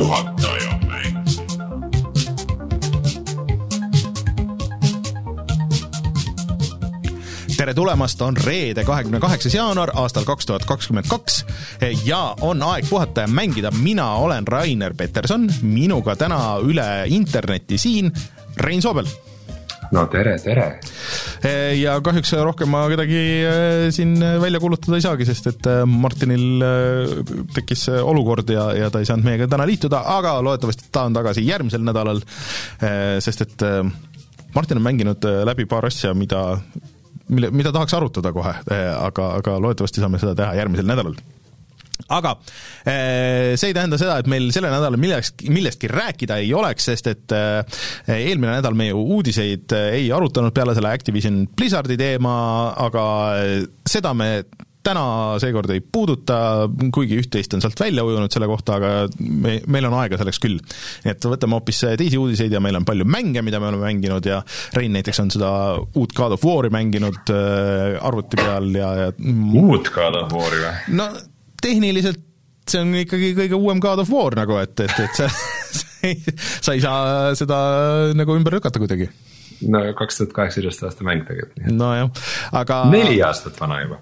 puhataja mäng. tere tulemast, on reede, kahekümne kaheksas jaanuar aastal kaks tuhat kakskümmend kaks ja on aeg puhata ja mängida. mina olen Rainer Peterson, minuga täna üle interneti siin Rein Soobel. no tere, tere. Ja kahjuks rohkem ma kedagi eh, siin välja kuulutada ei saagi, sest et eh, Martinil eh, tekkis eh, olukord ja, ja ta ei saanud meiega täna liituda, aga loodetavasti ta on tagasi järgmisel nädalal, sest et eh, Martin on mänginud eh, läbi paar asja, mida mille, mida tahaks arutada kohe, aga, aga loodetavasti saame seda teha järgmisel nädalal aga eh, see ei tähenda seda, et meil sellel nädalal millestki, millestki rääkida ei oleks, sest et eh, eelmine nädal me ju uudiseid eh, ei arutanud peale selle Activision Blizzardi teema, aga seda me täna seekord ei puuduta, kuigi üht-teist on sealt välja ujunud selle kohta, aga me, meil on aega selleks küll. nii et võtame hoopis teisi uudiseid ja meil on palju mänge, mida me oleme mänginud ja Rein näiteks on seda uut God of War'i mänginud arvuti peal ja, ja uut God of War'i või? no tehniliselt see on ikkagi kõige uuem God of War nagu, et, et, et sa, sa ei, sa ei saa seda nagu ümber lükata kuidagi. no kaks tuhat kaheksateist aasta mäng tegelikult, nojah, aga neli aastat vana juba.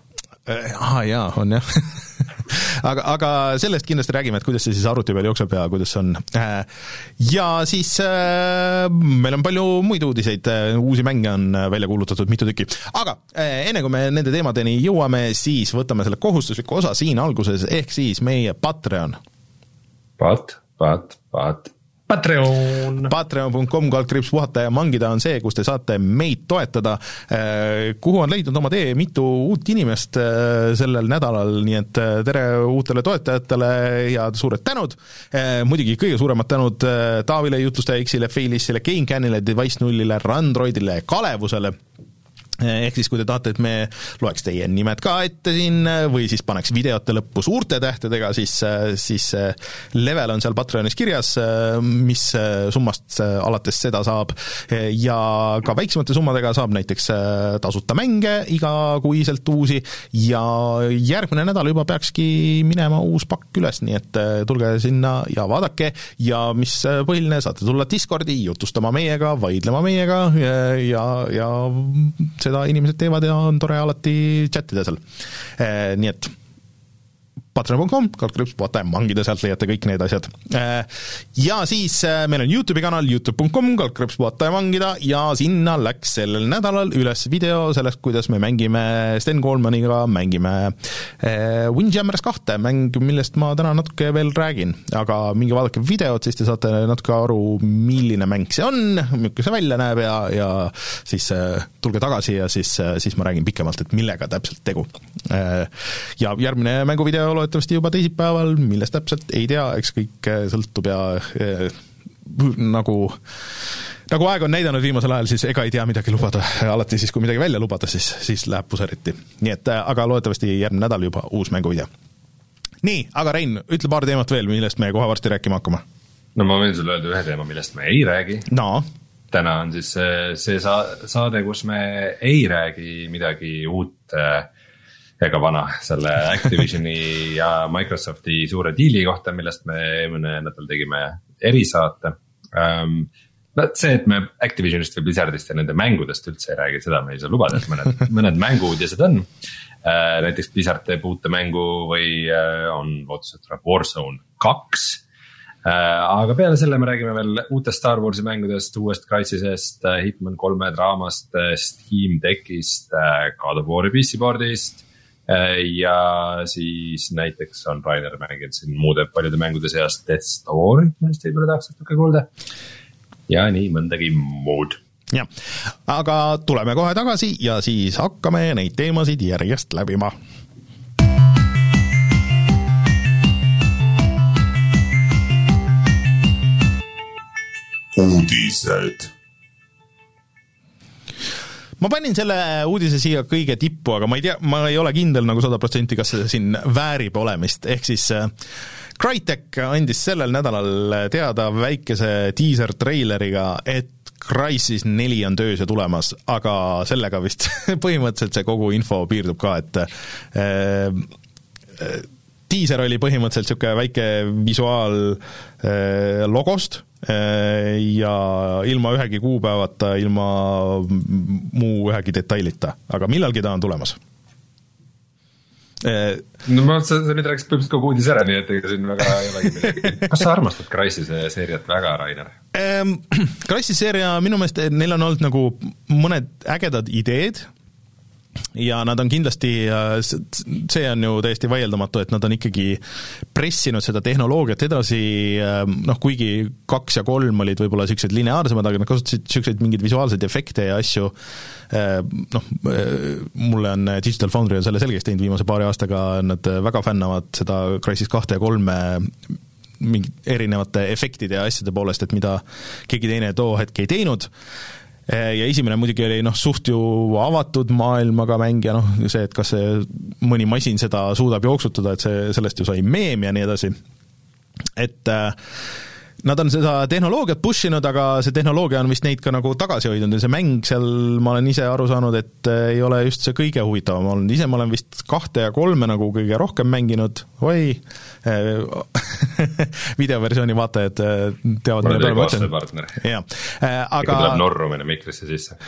Aa jaa, on jah. aga, aga sellest kindlasti räägime, et kuidas see siis arvuti peal jookseb ja kuidas see on. ja siis äh, meil on palju muid uudiseid, uusi mänge on välja kuulutatud mitu tükki, aga äh, enne kui me nende teemadeni jõuame, siis võtame selle kohustusliku osa siin alguses, ehk siis meie Patreon. Pat, pat, pat, Patreon. patreon.com kaldkriips puhata ja mangida on see, kus te saate meid toetada, kuhu on leidnud oma tee mitu uut inimest eh, sellel nädalal, nii et eh, tere uutele toetajatele ja suured tänud, muidugi kõige suuremad tänud Taavile, Jutlustaja X-ile, Failisile, GameCanile, Device nullile, Randroidile, Kalevusele ehk siis, kui te tahate, et me loeks teie nimed ka ette siin või siis paneks videote lõppu suurte tähtedega, siis, siis level on seal Patreonis kirjas, mis summast alates seda saab. Ja ka väiksemate summadega saab näiteks tasuta mänge igakuiselt uusi ja järgmine nädal juba peakski minema uus pakk üles, nii et tulge sinna ja vaadake. Ja mis põhiline, saate tulla Discordi jutustama meiega, vaidlema meiega ja, ja, ja seda inimesed teevad ja on tore alati chat ida seal. Nii et patreon.com, kaldkriips vaata mangida, sealt leiate kõik need asjad. ja siis äh, meil on Youtube'i kanal Youtube.com, kaldkriips vaata ja mangida ja sinna läks sellel nädalal üles video sellest, kuidas me mängime Sten Koolmaniga, mängime äh, Windjammers kahte, mäng, millest ma täna natuke veel räägin, aga minge vaadake videot, siis te saate natuke aru, milline mäng see on, milline see välja näeb ja, ja siis äh, tulge tagasi ja siis, siis ma räägin pikemalt, et millega täpselt tegu. ja järgmine mänguvideo loodetavasti juba teisipäeval, millest täpselt ei tea, eks kõik eh, sõltub ja eh, nagu nagu aeg on näidanud viimasel ajal, siis ega ei tea midagi lubada, alati siis, kui midagi välja lubada, siis, siis läheb puseriti. nii et eh, aga loodetavasti järgmine nädal juba uus mänguvideo. nii, aga Rein, ütle paar teemat veel, millest me kohe varsti rääkima hakkame. no ma võin sulle öelda ühe teema, millest me ei räägi. no täna on siis see, see sa- saade, kus me ei räägi midagi uut äh, ega vana selle Activisioni ja Microsofti suure diili kohta, millest me eelmine nädal tegime erisaate um,. no see, et me Activisionist või Blizzardist ja nende mängudest üldse ei räägi, seda me ei saa lubada, et mõned, mõned mänguuudised on uh,. näiteks Blizzard teeb uute mängu või uh, on lootus, et tuleb Warzone kaks Äh, aga peale selle me räägime veel uutest Star Warsi mängudest, uuest Crysisest, Hitman kolme draamast, Steam Deckist, God of War'i PC board'ist. Ja siis näiteks on Rainer mänginud siin muude paljude mängude seast Death Story't, millest võib-olla tahaks natuke kuulda. ja nii mõndagi muud jah, aga tuleme kohe tagasi ja siis hakkame neid teemasid järjest läbima uudised. Ma panin selle uudise siia kõige tippu, aga ma ei tea, ma ei ole kindel nagu sada protsenti, kas see siin väärib olemist, ehk siis äh, Crytek andis sellel nädalal teada väikese diiser-treileriga, et Crysis neli on töös ja tulemas, aga sellega vist põhimõtteliselt see kogu info piirdub ka, et äh, äh, diiser oli põhimõtteliselt niisugune väike visuaal äh, logost äh, ja ilma ühegi kuupäevata, ilma muu ühegi detailita, aga millalgi ta on tulemas äh, no ma, sa, sa nüüd rääkisid põhimõtteliselt kogu uudise ära, nii et ega siin väga ei olegi midagi. kas sa armastad Crysis seeriat väga, Rainer? Crysis seeria minu meelest, neil on olnud nagu mõned ägedad ideed ja nad on kindlasti, see on ju täiesti vaieldamatu, et nad on ikkagi pressinud seda tehnoloogiat edasi, noh kuigi kaks ja kolm olid võib-olla niisugused lineaarsemad, aga nad kasutasid niisuguseid mingeid visuaalseid efekte ja asju, noh, mulle on Digital Foundry on selle selgeks teinud viimase paari aastaga, nad väga fännavad seda Crysis kahte ja kolme mingi erinevate efektide ja asjade poolest, et mida keegi teine too hetk ei teinud ja esimene muidugi oli noh, suht ju avatud maailmaga mäng ja noh, see, et kas see mõni masin seda suudab jooksutada, et see, sellest ju sai meem ja nii edasi, et äh, nad on seda tehnoloogiat push inud, aga see tehnoloogia on vist neid ka nagu tagasi hoidnud ja see mäng seal, ma olen ise aru saanud, et äh, ei ole just see kõige huvitavam olnud, ise ma olen vist kahte ja kolme nagu kõige rohkem mänginud, oi, äh, videoversiooni vaatajad äh, teavad, mille peale ma mõtlen. jah, aga tuleb norrumine mikrisse sisse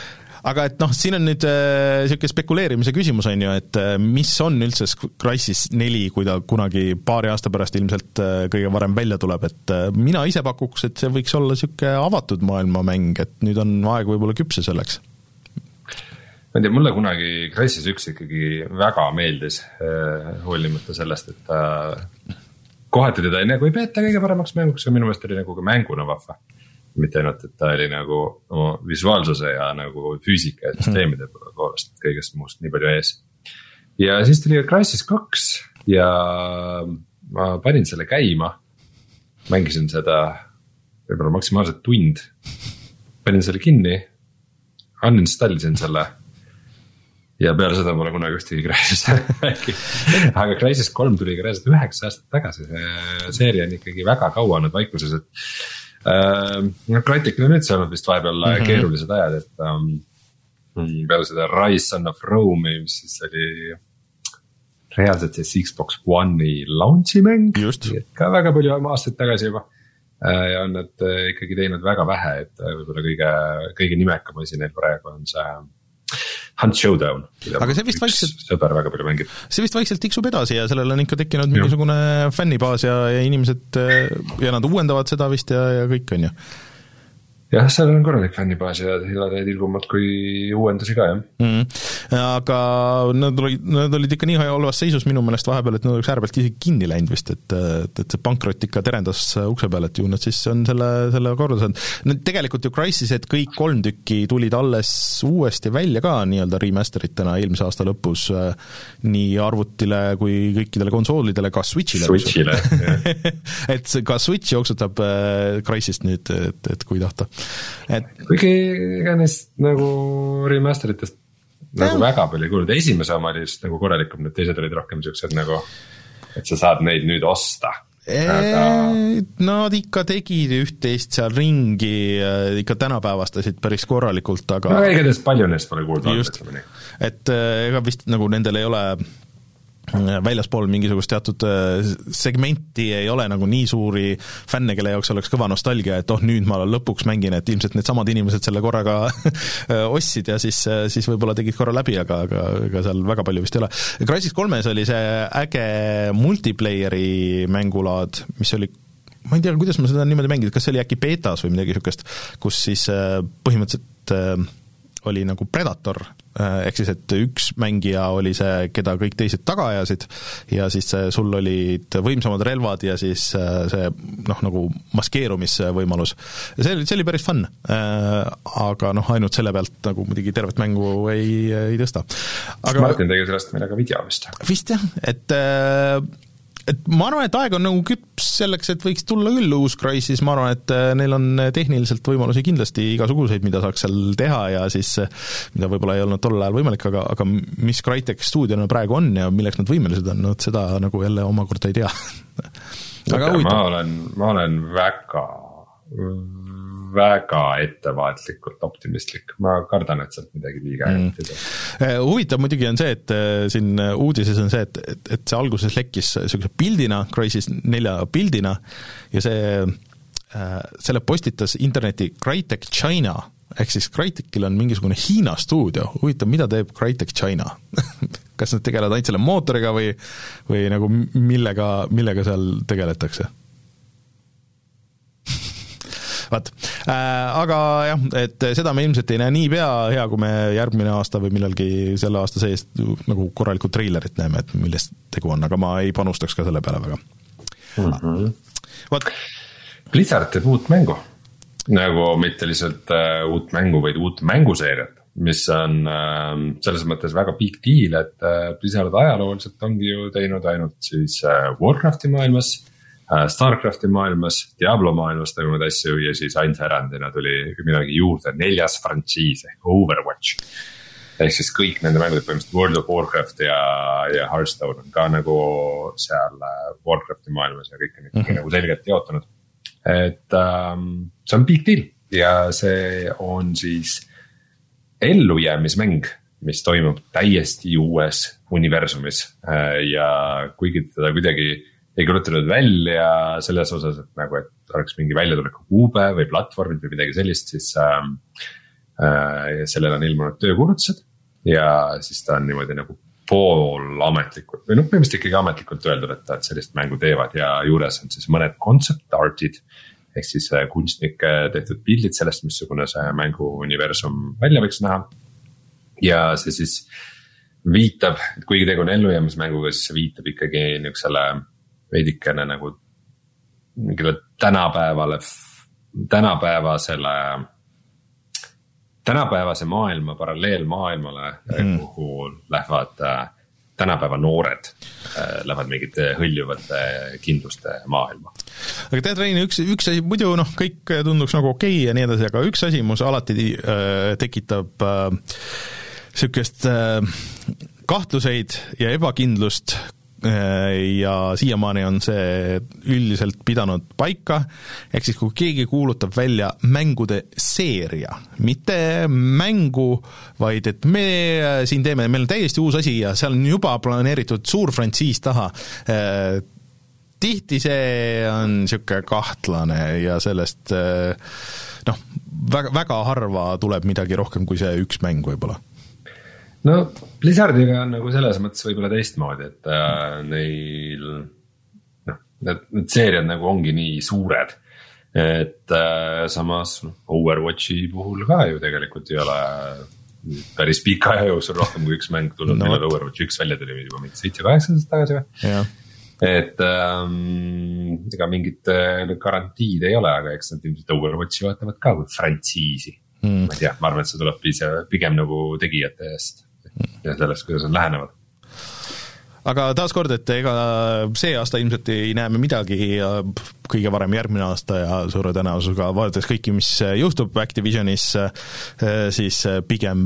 aga et noh, siin on nüüd niisugune äh, spekuleerimise küsimus, on ju, et äh, mis on üldse Crysis neli, kui ta kunagi paari aasta pärast ilmselt äh, kõige varem välja tuleb, et äh, mina ise pakuks, et see võiks olla niisugune avatud maailmamäng, et nüüd on aeg võib-olla küpse selleks. Ma ei tea, mulle kunagi Crysis üks ikkagi väga meeldis äh,, hoolimata sellest, et ta kohati teda nagu ei peeta kõige paremaks mänguks, aga minu meelest oli nagu ka mänguna vahva mitte ainult, et ta oli nagu oma visuaalsuse ja nagu füüsika ja süsteemide mhm. poolest kõigest muust nii palju ees. ja siis tuli Crysis kaks ja ma panin selle käima. mängisin seda võib-olla maksimaalselt tund. panin selle kinni, uninstall isin selle ja peale seda pole kunagi ühtegi Crysis mängi aga Crysis kolm tuli ka reaalselt üheksa aastat tagasi, see seeria on ikkagi väga kaua olnud vaikuses, et noh, Crytekil on üldse olnud vist vahepeal mm -hmm. keerulised ajad, et um, peale seda Rise Son of Rome'i, mis siis oli reaalselt siis Xbox One'i launch'i mäng. ka väga palju aastaid tagasi juba. Äh, ja on nad äh, ikkagi teinud väga vähe, et võib-olla kõige, kõige nimekam asi neil praegu on see Hunt Showdown. aga see vist vaikselt. sõber väga palju mängib. see vist vaikselt tiksub edasi ja sellel on ikka tekkinud mingisugune fännibaas ja, ja inimesed ja nad uuendavad seda vist ja, ja kõik, on ju jah, seal on korralik fännibaas ja Hila teeb ilmumalt kui uuendusi ka, jah mm.. aga nad olid, nad olid ikka nii halvas seisus minu meelest vahepeal, et nad oleks äärepealt isegi kinni läinud vist, et, et, et see pankrot ikka terendas ukse peal, et ju nad siis on selle, selle korda saanud. Need tegelikult ju Crysised kõik kolm tükki tulid alles uuesti välja ka nii-öelda remaster itena eelmise aasta lõpus nii arvutile kui kõikidele konsoolidele, ka Switchile. Switchile, jah. et ka Switch jooksutab Crysist nüüd, et, et kui tahta et. kuigi ega neist nagu remaster itest nagu ja. väga palju ei kuulnud, esimese oma oli just nagu korralikum, need teised olid rohkem siuksed nagu, et sa saad neid nüüd osta. Aga... Nad ikka tegid üht-teist seal ringi, ikka tänapäevastasid päris korralikult, aga no igatahes palju neist pole kuulda olnud, ütleme nii. et ega vist nagu nendel ei ole väljaspool mingisugust teatud äh, segmenti ei ole nagu nii suuri fänne, kelle jaoks oleks kõva nostalgia, et oh, nüüd ma lõpuks mängin, et ilmselt needsamad inimesed selle korraga äh, ostsid ja siis, äh, siis võib-olla tegid korra läbi, aga, aga ega seal väga palju vist ei ole. Crysis kolmes oli see äge multiplayer'i mängulaad, mis oli ma ei tea, kuidas ma seda niimoodi mängisin, kas see oli äkki betas või midagi niisugust, kus siis põhimõtteliselt oli nagu Predator, äh, ehk siis et üks mängija oli see, keda kõik teised taga ajasid ja siis sul olid võimsamad relvad ja siis äh, see noh, nagu maskeerumisvõimalus. see oli, see oli päris fun, äh, aga noh, ainult selle pealt nagu muidugi tervet mängu ei, ei tõsta. aga Martin tegi sellest meile ka video vist. vist jah, et et ma arvan, et aeg on nagu küps selleks, et võiks tulla küll uus Crysis, ma arvan, et äh, neil on äh, tehniliselt võimalusi kindlasti igasuguseid, mida saaks seal teha ja siis äh, mida võib-olla ei olnud tollel ajal võimalik, aga, aga mis Crytek stuudiona praegu on ja milleks nad võimelised on, vot seda nagu jälle omakorda ei tea. Aga okay, ma olen, ma olen väga, väga ettevaatlikult optimistlik, ma kardan, et sealt midagi liiga Mm. head ei tule. huvitav muidugi on see, et äh, siin uudises on see, et, et, et see alguses lekkis niisuguse pildina, Crysis nelja pildina ja see, selle postitas interneti Crytek China, ehk siis Crytekil on mingisugune Hiina stuudio, huvitav, mida teeb Crytek China kas nad tegelevad ainult selle mootoriga või, või nagu millega, millega seal tegeletakse? Vaat äh,, aga jah, et seda me ilmselt ei näe niipea, hea kui me järgmine aasta või millalgi selle aasta sees nagu korralikku treilerit näeme, et millest tegu on, aga ma ei panustaks ka selle peale väga mm. -hmm. vot. Blizzard teeb uut mängu, nagu mitte lihtsalt uh, uut mängu, vaid uut mänguseeriat, mis on uh, selles mõttes väga big deal, et uh, Blizzard ajalooliselt ongi ju teinud ainult siis uh, Warcrafti maailmas Starcrafti maailmas, Diablo maailmas toimunud asju ja siis ainsa erandina tuli midagi juurde, neljas frantsiis ehk Overwatch. ehk siis kõik nende mängud, põhimõtteliselt World of Warcraft ja, ja Hearthstone on ka nagu seal Warcrafti maailmas ja kõik on ikkagi mm -hmm. nagu selgelt jaotunud. et um, see on big deal ja see on siis ellujäämismäng, mis toimub täiesti uues universumis ja kuigi teda kuidagi ei kirjutanud välja selles osas, et nagu, et oleks mingi väljatuleku kuupäev või platvormid või midagi sellist, siis äh,. Äh, sellele on ilmunud töökuulutused ja siis ta on niimoodi nagu poolametlikult või noh, põhimõtteliselt ikkagi ametlikult öeldud, et nad sellist mängu teevad ja juures on siis mõned concept art'id. ehk siis kunstnike tehtud pildid sellest, missugune see mängu universum välja võiks näha. ja see siis viitab, et kuigi tegu on ellujäämismänguga, siis see viitab ikkagi niuksele veidikene nagu mingile tänapäevale, tänapäevasele, tänapäevase maailma paralleelmaailmale mm., kuhu lähevad äh, tänapäeva noored äh,, lähevad mingite hõljuvate kindluste maailma. aga tead, Rein, üks, üks asi, muidu noh, kõik tunduks nagu okei okay ja nii edasi, aga üks asi mus alati äh, tekitab äh, sihukest äh, kahtluseid ja ebakindlust ja siiamaani on see üldiselt pidanud paika, ehk siis kui keegi kuulutab välja mängude seeria, mitte mängu, vaid et me siin teeme, meil on täiesti uus asi ja seal on juba planeeritud suur frantsiis taha, tihti see on niisugune kahtlane ja sellest noh, väga, väga harva tuleb midagi rohkem kui see üks mäng võib-olla no Blizzardiga on nagu selles mõttes võib-olla teistmoodi, et äh, neil noh, need, need seeriad nagu ongi nii suured. et äh, samas noh, Overwatchi puhul ka ju tegelikult ei ole päris pika aja jooksul rohkem kui üks mäng tulnud no., millal Overwatch üks välja tuli juba mingi seitse-kaheksa aastat tagasi või? et ähm, ega mingit garantiid ei ole, aga eks nad ilmselt Overwatchi vaatavad ka kui frantsiisi mm.. ma ei tea, ma arvan, et see tuleb pigem nagu tegijate eest ja sellest, kuidas nad lähenevad. Aga taaskord, et ega see aasta ilmselt ei näe me midagi ja kõige varem järgmine aasta ja suure tõenäosusega vaadates kõiki, mis juhtub Activisionis, siis pigem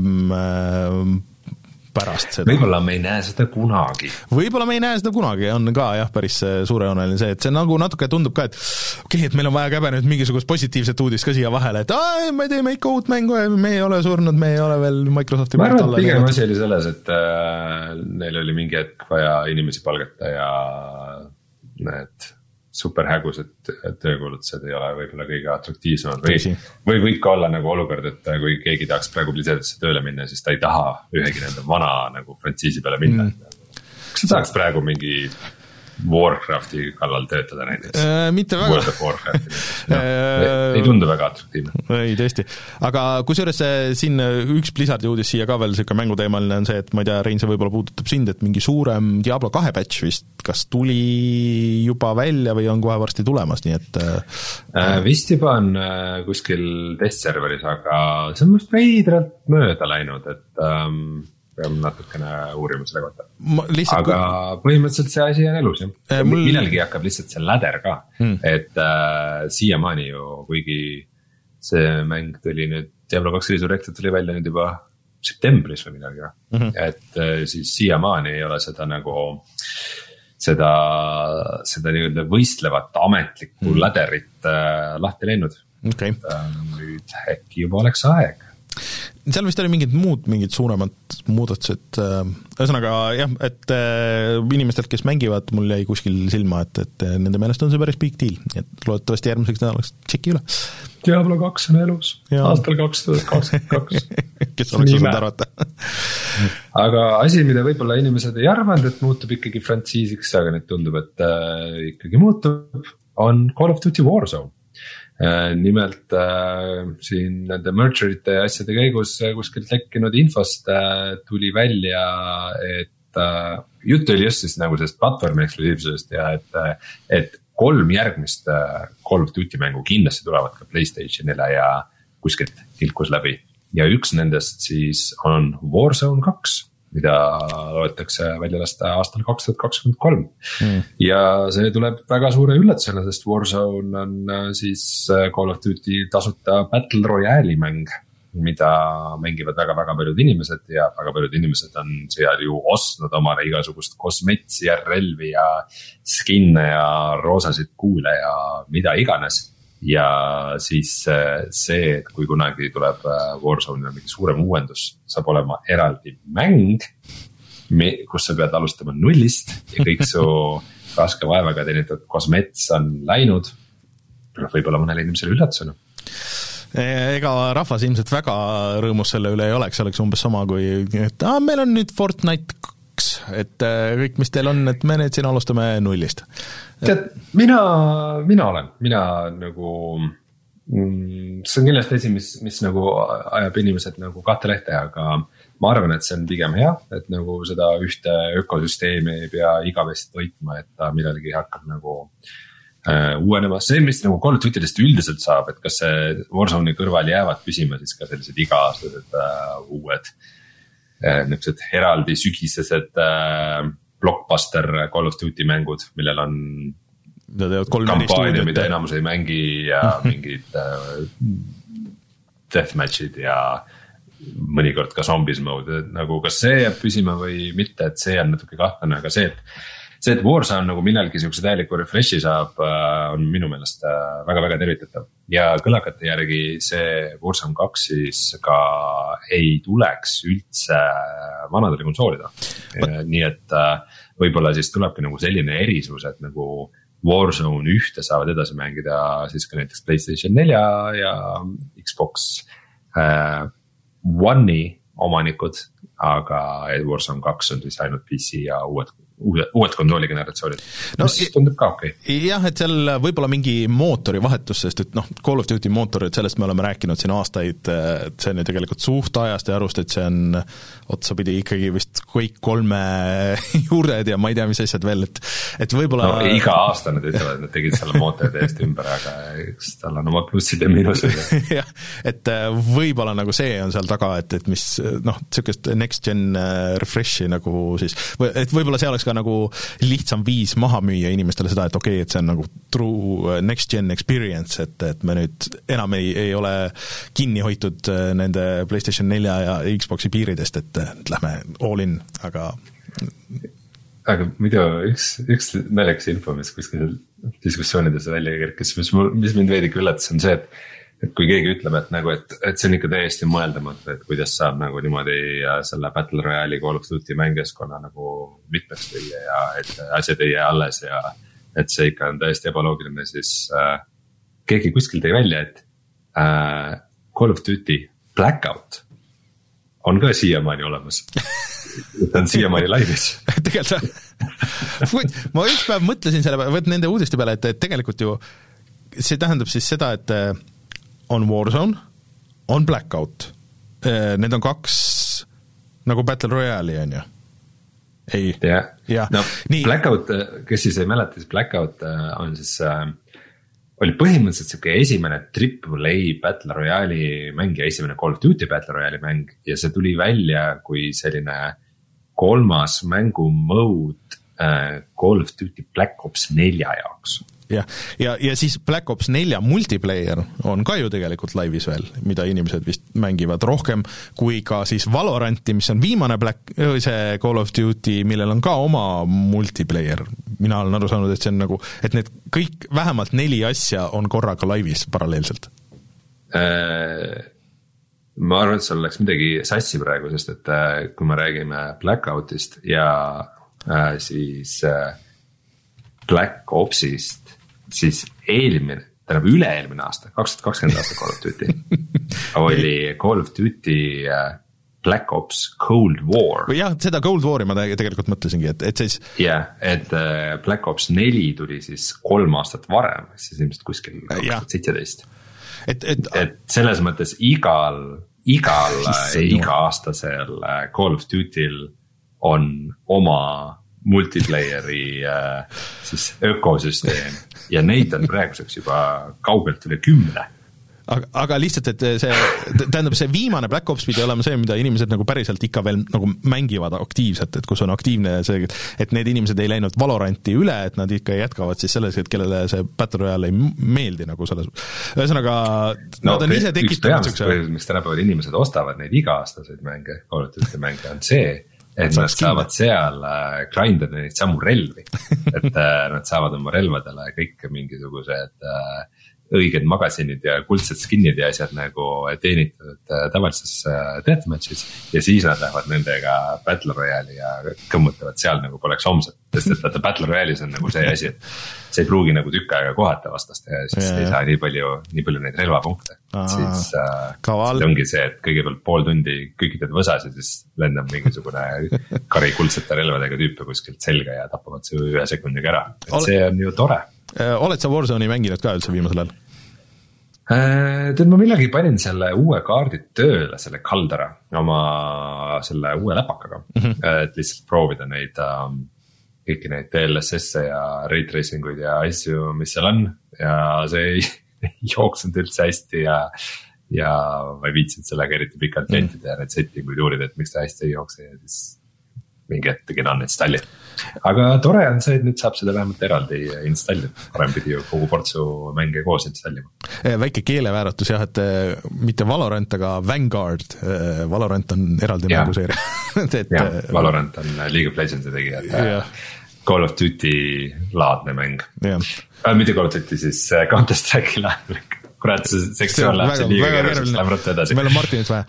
pärast seda. võib-olla me ei näe seda kunagi. võib-olla me ei näe seda kunagi, on ka jah, päris suurejooneline see, et see nagu natuke tundub ka, et okei okay,, et meil on vaja käbe nüüd mingisugust positiivset uudist ka siia vahele, et aa, me teeme ikka uut mängu ja me ei ole surnud, me ei ole veel Microsofti ma arvan, et pigem asi oli selles, et äh, neil oli mingi hetk vaja inimesi palgata ja need super hägusad töökuulutused ei ole võib-olla kõige atraktiivsemad või, või võib ka olla nagu olukord, et kui keegi tahaks praegu Blizzardisse tööle minna, siis ta ei taha ühegi nende vana nagu frantsiisi peale minna. Mm.. kas sa tahaks praegu mingi Warcrafti kallal töötada näiteks äh,? mitte väga. World of Warcrafti no, äh, ei tundu väga atraktiivne. ei, tõesti, aga kusjuures siin üks Blizzardi uudis siia ka veel niisugune mänguteemaline on see, et ma ei tea, Rein, see võib-olla puudutab sind, et mingi suurem Diablo kahe patch vist, kas tuli juba välja või on kohe varsti tulemas, nii et äh, vist juba on äh, kuskil testserveris, aga see on minust veidralt mööda läinud, et ähm, peame natukene uurima selle kohta. Aga põhimõtteliselt see asi on elus jah äh,. Mul... millalgi hakkab lihtsalt see ladder ka mm., et äh, siiamaani ju, kuigi see mäng tuli nüüd, Diablo kaks Resurrected tuli välja nüüd juba septembris või midagi mm, -hmm. et äh, siis siiamaani ei ole seda nagu seda, seda nii-öelda võistlevat ametlikku mm. ladderit äh, lahti läinud okay.. Äh, nüüd äkki juba oleks aeg seal vist oli mingid muud, mingid suuremad muudatused, äh, ühesõnaga jah, et äh, inimestelt, kes mängivad, mul jäi kuskil silma, et, et äh, nende meelest on see päris big deal, et loodetavasti järgmiseks nädalaks tšeki üle. Diablo kaks on elus. Aastal kaks tuhat kakskümmend kaks. kes oleks osanud arvata? Aga asi, mida võib-olla inimesed ei arvanud, et muutub ikkagi frantsiisiks, aga nüüd tundub, et äh, ikkagi muutub, on Call of Duty Warzone nimelt äh, siin nende merger'ite ja asjade käigus äh, kuskilt lekkinud infost tuli välja, et jutt oli just siis nagu sellest platvormi eksklusiivsusest ja et, et kolm järgmist Call of Duty mängu kindlasti tulevad ka Playstationile ja kuskilt tilkus läbi. ja üks nendest siis on Warzone kaks mida loetakse välja lasta aastal kaks tuhat kakskümmend kolm. Hmm. ja see tuleb väga suure üllatusena, sest Warzone on äh, siis äh, Call of Duty tasuta battle royale'i mäng mida mängivad väga-väga paljud inimesed ja väga paljud inimesed on seal ju ostnud omale igasugust kosmetsi ja relvi ja skin'e ja roosasid kuule ja mida iganes ja siis äh, see, et kui kunagi tuleb äh, Warzone'ile mingi suurem uuendus, saab olema eraldi mäng. kus sa pead alustama nullist ja kõik su raske vaevaga teenitud kosmets on läinud. noh, võib-olla mõnele inimesele üllatusena e, ega rahvas ilmselt väga rõõmus selle üle ei oleks, oleks umbes sama kui, et aa, meil on nüüd Fortnite et äh, kõik, mis teil on, et me nüüd siin alustame nullist tead, mina, mina olen, mina nagu mm,. see on kindlasti asi, mis, mis nagu ajab inimesed nagu kahte lehte, aga ma arvan, et see on pigem hea, et nagu seda ühte ökosüsteemi ei pea igavesti toitma, et ta millalgi hakkab nagu äh, uuenema, see, mis nagu Call of Duty'dest üldiselt saab, et kas see Warzone'i kõrval jäävad püsima siis ka sellised iga-aastased äh, uued äh,. Niuksed eraldi sügisesed äh, blockbuster Call of Duty mängud, millel on. mida teevad kolm-neli stuudiot. mida enamus ei mängi ja mingid äh, deathmatch'id ja mõnikord ka zombies mode, et nagu kas see jääb püsima või mitte, et see on natuke kahtlane, aga see, et see, et Warzone nagu millalgi siukse täieliku refresh'i saab, äh, on minu meelest väga-väga äh, tervitatav. ja kõlakate järgi see Warzone kaks siis ka ei tuleks üldse vanadele konsoolidele. nii et äh, võib-olla siis tulebki nagu selline erisus, et nagu Warzone ühte saavad edasi mängida siis ka näiteks Playstation nelja ja Xbox äh, One'i omanikud. aga Warzone kaks on siis ainult PC ja uued uued, uued konsooli generatsioonid no,, mis tundub ka okei. Okay.. jah, et seal võib-olla mingi mootori vahetus, sest et noh, Call of Duty mootorid, sellest me oleme rääkinud siin aastaid, et see on ju tegelikult suht ajast ja arust, et see on otsapidi ikkagi vist kõik kolme juured ja ma ei tea, mis asjad veel, et, et võib-olla no iga aasta nad ütlevad, et nad tegid selle mootori täiesti ümber, aga eks tal on omad plussid ja miinused. Jah, et äh, võib-olla nagu see on seal taga, et, et mis noh, niisugust next gen äh, refresh'i nagu siis, et võib-olla see oleks ka nagu lihtsam viis maha müüa inimestele seda, et okei okay,, et see on nagu true uh, next gen experience, et, et me nüüd enam ei, ei ole kinni hoitud uh, nende PlayStation nelja ja Xbox'i piiridest, et lähme all in, aga aga muidu üks, üks naljakas info, mis kuskil diskussioonides välja kerkis, mis mul, mis mind veidike üllatas, on see, et et kui keegi ütleb, et nagu, et, et see on ikka täiesti mõeldamatu, et kuidas saab nagu niimoodi selle Battle Royale'i Call of Duty mängijaskkonna nagu mitmeks lüüa ja et asjad ei jää alles ja. et see ikka on täiesti ebaloogiline, siis äh, keegi kuskil tõi välja, et äh, Call of Duty Blackout on ka siiamaani olemas ta on siiamaani laivis tegelikult ma ükspäev mõtlesin selle peale, vot nende uudiste peale, et, et tegelikult ju see tähendab siis seda, et on Warzone, on Blackout. Äh, need on kaks nagu Battle Royale'i, on ju? ei. jah ja., no Nii. Blackout, kes siis ei mäleta, siis Blackout äh, on siis äh, oli põhimõtteliselt sihuke esimene triple A Battle Royale'i mäng ja esimene Call of Duty Battle Royale'i mäng ja see tuli välja kui selline kolmas mängu mode äh, Call of Duty Black Ops nelja jaoks jah, ja, ja siis Black Ops nelja multiplayer on ka ju tegelikult laivis veel, mida inimesed vist mängivad rohkem kui ka siis Valoranti, mis on viimane Black, see Call of Duty, millel on ka oma multiplayer. mina olen aru saanud, et see on nagu, et need kõik, vähemalt neli asja on korraga laivis paralleelselt Äh, ma arvan, et sul läks midagi sassi praegu, sest et äh, kui me räägime Blackoutist ja äh, siis äh, Black Opsist, siis eelmine, tähendab üle-eelmine aasta, kaks tuhat kakskümmend aasta Call of Duty oli Call of Duty äh, Black Ops Cold War. või jah, seda Cold War'i ma tegelikult mõtlesingi, et, et siis. jah et äh, Black Ops neli tuli siis kolm aastat varem, siis ilmselt kuskil kaks tuhat seitseteist et, et. et selles mõttes igal, igal iga-aastasel äh, Call of Duty'l on oma multiplayer'i äh, siis ökosüsteem. Ja neid on praeguseks juba kaugelt üle kümne. Aga, aga lihtsalt, et see, tähendab, see viimane Black Ops pidi olema see, mida inimesed nagu päriselt ikka veel nagu mängivad aktiivselt, et kus on aktiivne see, et need inimesed ei läinud Valoranti üle, et nad ikka jätkavad siis selles, et kellele see Battle Royale ei meeldi nagu selles, ühesõnaga no, nad on ise tekitanud siukse miks tänapäeval inimesed ostavad neid iga-aastaseid mänge, Call of Duty mänge, on see, et nad saavad seal äh, grind ida neid samu relvi. et äh, nad saavad oma relvadele kõik mingisugused äh, õiged magasinid ja kuldsed skin'id ja asjad nagu teenitud tavalises deathmatch'is. ja siis nad lähevad nendega battle royale'i ja kõmmutavad seal nagu poleks homset, sest et vaata battle royale'is on nagu see asi, et. sa ei pruugi nagu tükk aega kohata vastast ja siis ja, ei saa nii palju, nii palju neid relvapunkte. siis äh, ongi see, et kõigepealt pool tundi kükitad võsas ja siis lendab mingisugune kari kuldsete relvadega tüüpe kuskilt selga ja tapavad su ühe sekundiga ära, et Ole... see on ju tore Äh, oled sa Warzone'i mänginud ka üldse viimasel ajal? Äh, tead, ma millalgi panin selle uue kaardi tööle, selle Caldera oma selle uue läpakaga mm, -hmm. et lihtsalt proovida neid um, kõiki neid DLSS-e ja ray tracing uid ja asju, mis seal on ja see ei, ei jooksnud üldse hästi ja. ja ma ei viitsinud sellega eriti pikalt ventida mm ja neid setting uid uurida, et miks ta hästi ei jookse ja siis mingi hetk tegin uninstall'i. Aga tore on see, et nüüd saab seda vähemalt eraldi installida, varem pidi ju kogu portsu mänge koos installima. Eh, väike keelevääratus jah, et eh, mitte Valorant, aga Vanguard, eh, Valorant on eraldi mänguseeria. Jah, Valorant on League of Legendsi tegijate Call of Duty laadne mäng. Äh, mitte Call of Duty, siis Counter Strike'i laadne mäng kurat, see sektsioon läheb siin liiga keeruliseks, läheb ruttu edasi. meil on Martinit vaja.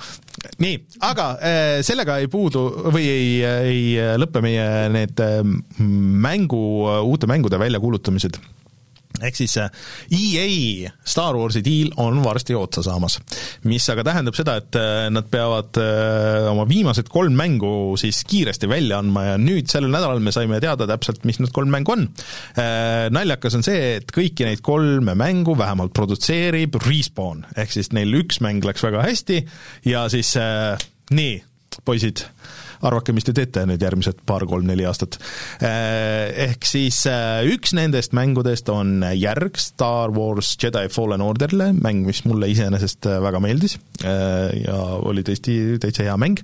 nii, aga äh, sellega ei puudu või ei, ei lõppe meie need äh, mängu, uute mängude väljakuulutamised ehk siis äh, EA Star Warsi diil on varsti otsa saamas. mis aga tähendab seda, et äh, nad peavad äh, oma viimased kolm mängu siis kiiresti välja andma ja nüüd sellel nädalal me saime teada täpselt, mis need kolm mängu on. Naljakas on see, et kõiki neid kolme mängu vähemalt produtseerib Respawn, ehk siis neil üks mäng läks väga hästi ja siis nii, poisid arvake, mis te teete nüüd järgmised paar-kolm-neli aastat. Eh, ehk siis eh, üks nendest mängudest on järg Star Wars Jedi Fallen Orderile, mäng, mis mulle iseenesest eh, väga meeldis ja oli tõesti täitsa hea mäng.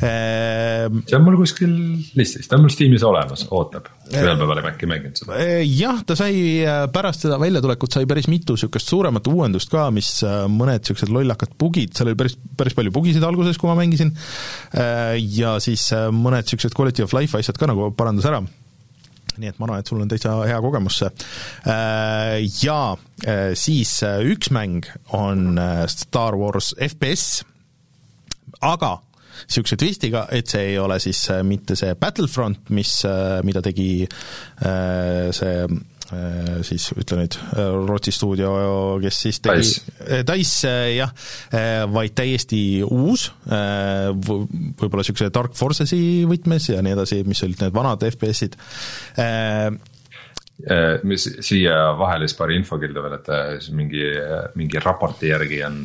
see on mul kuskil listis, ta on mul Steamis olemas, ootab ühel päeval äkki mänginud seda? jah, ta sai pärast seda väljatulekut sai päris mitu niisugust suuremat uuendust ka, mis mõned niisugused lollakad bugid, seal oli päris, päris palju bugisid alguses, kui ma mängisin, ja siis äh, mõned niisugused quality of life asjad ka nagu parandas ära nii et ma arvan, et sul on täitsa hea kogemus see. Äh, ja äh, siis üks mäng on Star Wars FPS, aga niisuguse twistiga, et see ei ole siis mitte see Battlefront, mis, mida tegi see siis ütle nüüd, äh, Rootsi stuudio, kes siis tegi Dice. Äh, jah, vaid täiesti uus, võib-olla niisuguse Dark Forces'i võtmes ja nii edasi, mis olid need vanad FPS-id. mis siia vahele siis paari infokildu veel, et mingi, mingi raporti järgi on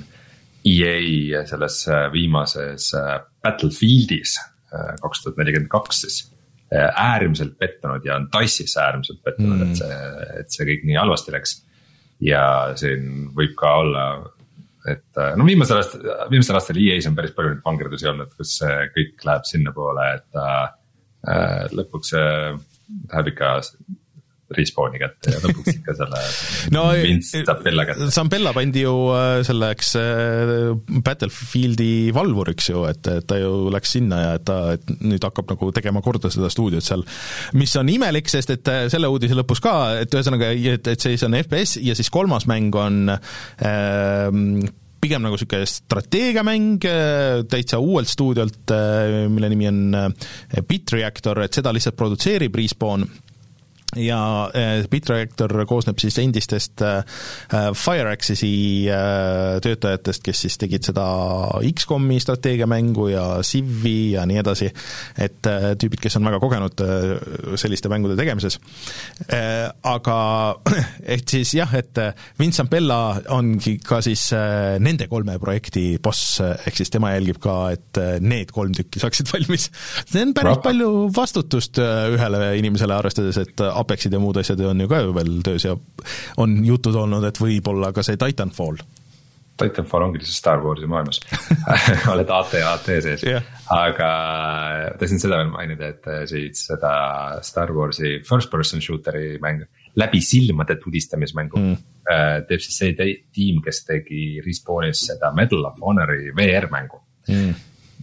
EA selles viimases Battlefieldis kaks tuhat nelikümmend kaks siis. Äh, äärmiselt pettunud ja on Dice'is äärmiselt pettunud mm., et see, et see kõik nii halvasti läks. ja siin võib ka olla, et äh, no viimasel aastal, viimastel aastatel EA-s on päris palju neid vangerdusi olnud, kus see kõik läheb sinnapoole, et äh, lõpuks see läheb ikka Respawni kätte ja lõpuks ikka selle no, Vince Zampella kätte. Zampella pandi ju äh, selleks äh, Battlefieldi valvuriks ju, et, et ta ju läks sinna ja et ta, et nüüd hakkab nagu tegema korda seda stuudiot seal. mis on imelik, sest et äh, selle uudise lõpus ka, et ühesõnaga, et, et siis on FPS ja siis kolmas mäng on ähm, pigem nagu niisugune strateegiamäng täitsa uuelt stuudiolt, mille nimi on Bitreactor, et seda lihtsalt produtseerib Respawn ja Bitreactor koosneb siis endistest äh, FireAxis'i äh, töötajatest, kes siis tegid seda X-komi strateegiamängu ja Civi ja nii edasi, et tüübid, kes on väga kogenud selliste mängude tegemises. Aga et siis jah, et Vincent Bella ongi ka siis nende kolme projekti boss, ehk siis tema jälgib ka, et need kolm tükki saaksid valmis. see on päris palju vastutust ühele inimesele, arvestades, et Apexid ja muud asjad on ju ka ju veel töös ja on jutud olnud, et võib-olla ka see Titanfall. Titanfall ongi lihtsalt Star Warsi maailmas oled AT ja AT sees yeah., aga tahtsin seda veel mainida, et äh, siis seda Star Warsi first person shooter'i mängu. läbi silmade tudistamismängu mm. Äh, teeb siis see tiim, kes tegi Respawnis seda Medal of Honori VR mängu mm.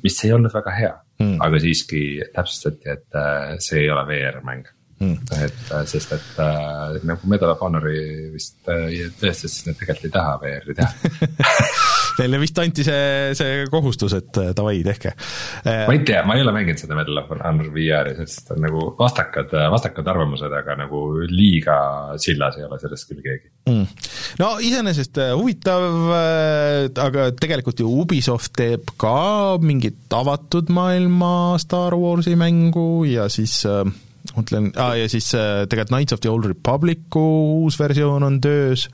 mis ei olnud väga hea mm., aga siiski täpsustati, et äh, see ei ole VR mäng mm.. et äh, sest, et äh, nagu Medal of Honori vist äh, tõestas, siis nad tegelikult ei taha VR-i teha. Neile vist anti see, see kohustus, et äh, davai, tehke. Äh, ma ei tea, ma ei ole mänginud seda Medal of Honor VR-i, sest on nagu vastakad, vastakad arvamused, aga nagu liiga sillas ei ole sellest küll keegi. Mm.. no iseenesest huvitav, aga tegelikult ju Ubisoft teeb ka mingit avatud maailma Star Warsi mängu ja siis äh, mõtlen ah,, ja siis äh, tegelikult Knights of the Old Republicu uus versioon on töös,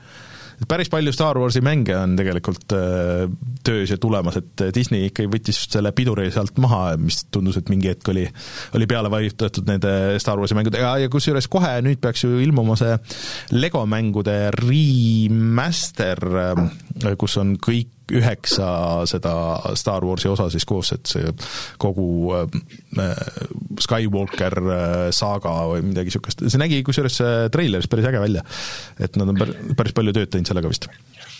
päris palju Star Warsi mänge on tegelikult äh, töös ja tulemas, et Disney ikkagi võttis selle piduri sealt maha, mis tundus, et mingi hetk oli, oli peale vajutatud nende Star Warsi mängudega. Ja kusjuures kohe nüüd peaks ju ilmuma see Lego mängude remaster, äh, kus on kõik üheksa seda Star Warsi osa siis koos, et see kogu äh, Skywalker äh, saaga või midagi niisugust, see nägi kusjuures treileris päris äge välja. et nad on päris palju tööd teinud sellega vist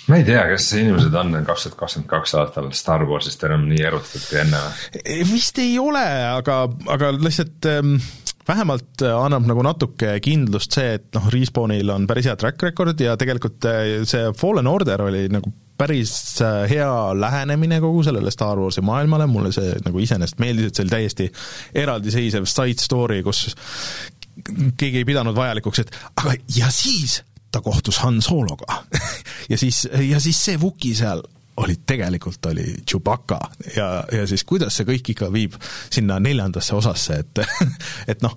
ma ei tea, kas inimesed on kaks tuhat kakskümmend kaks aastal Star Warsist enam nii erutatud kui enne või? vist ei ole, aga, aga lihtsalt ähm, vähemalt annab nagu natuke kindlust see, et noh, Respawnil on päris hea track record ja tegelikult äh, see Fallen Order oli nagu päris äh, hea lähenemine kogu sellele Star Warsi maailmale, mulle see nagu iseenesest meeldis, et see oli täiesti eraldiseisev side story, kus keegi ei pidanud vajalikuks, et aga ja siis ta kohtus Han Sologa. Ja siis, ja siis see Vuki seal oli, tegelikult oli Chewbacca ja, ja siis kuidas see kõik ikka viib sinna neljandasse osasse, et et noh,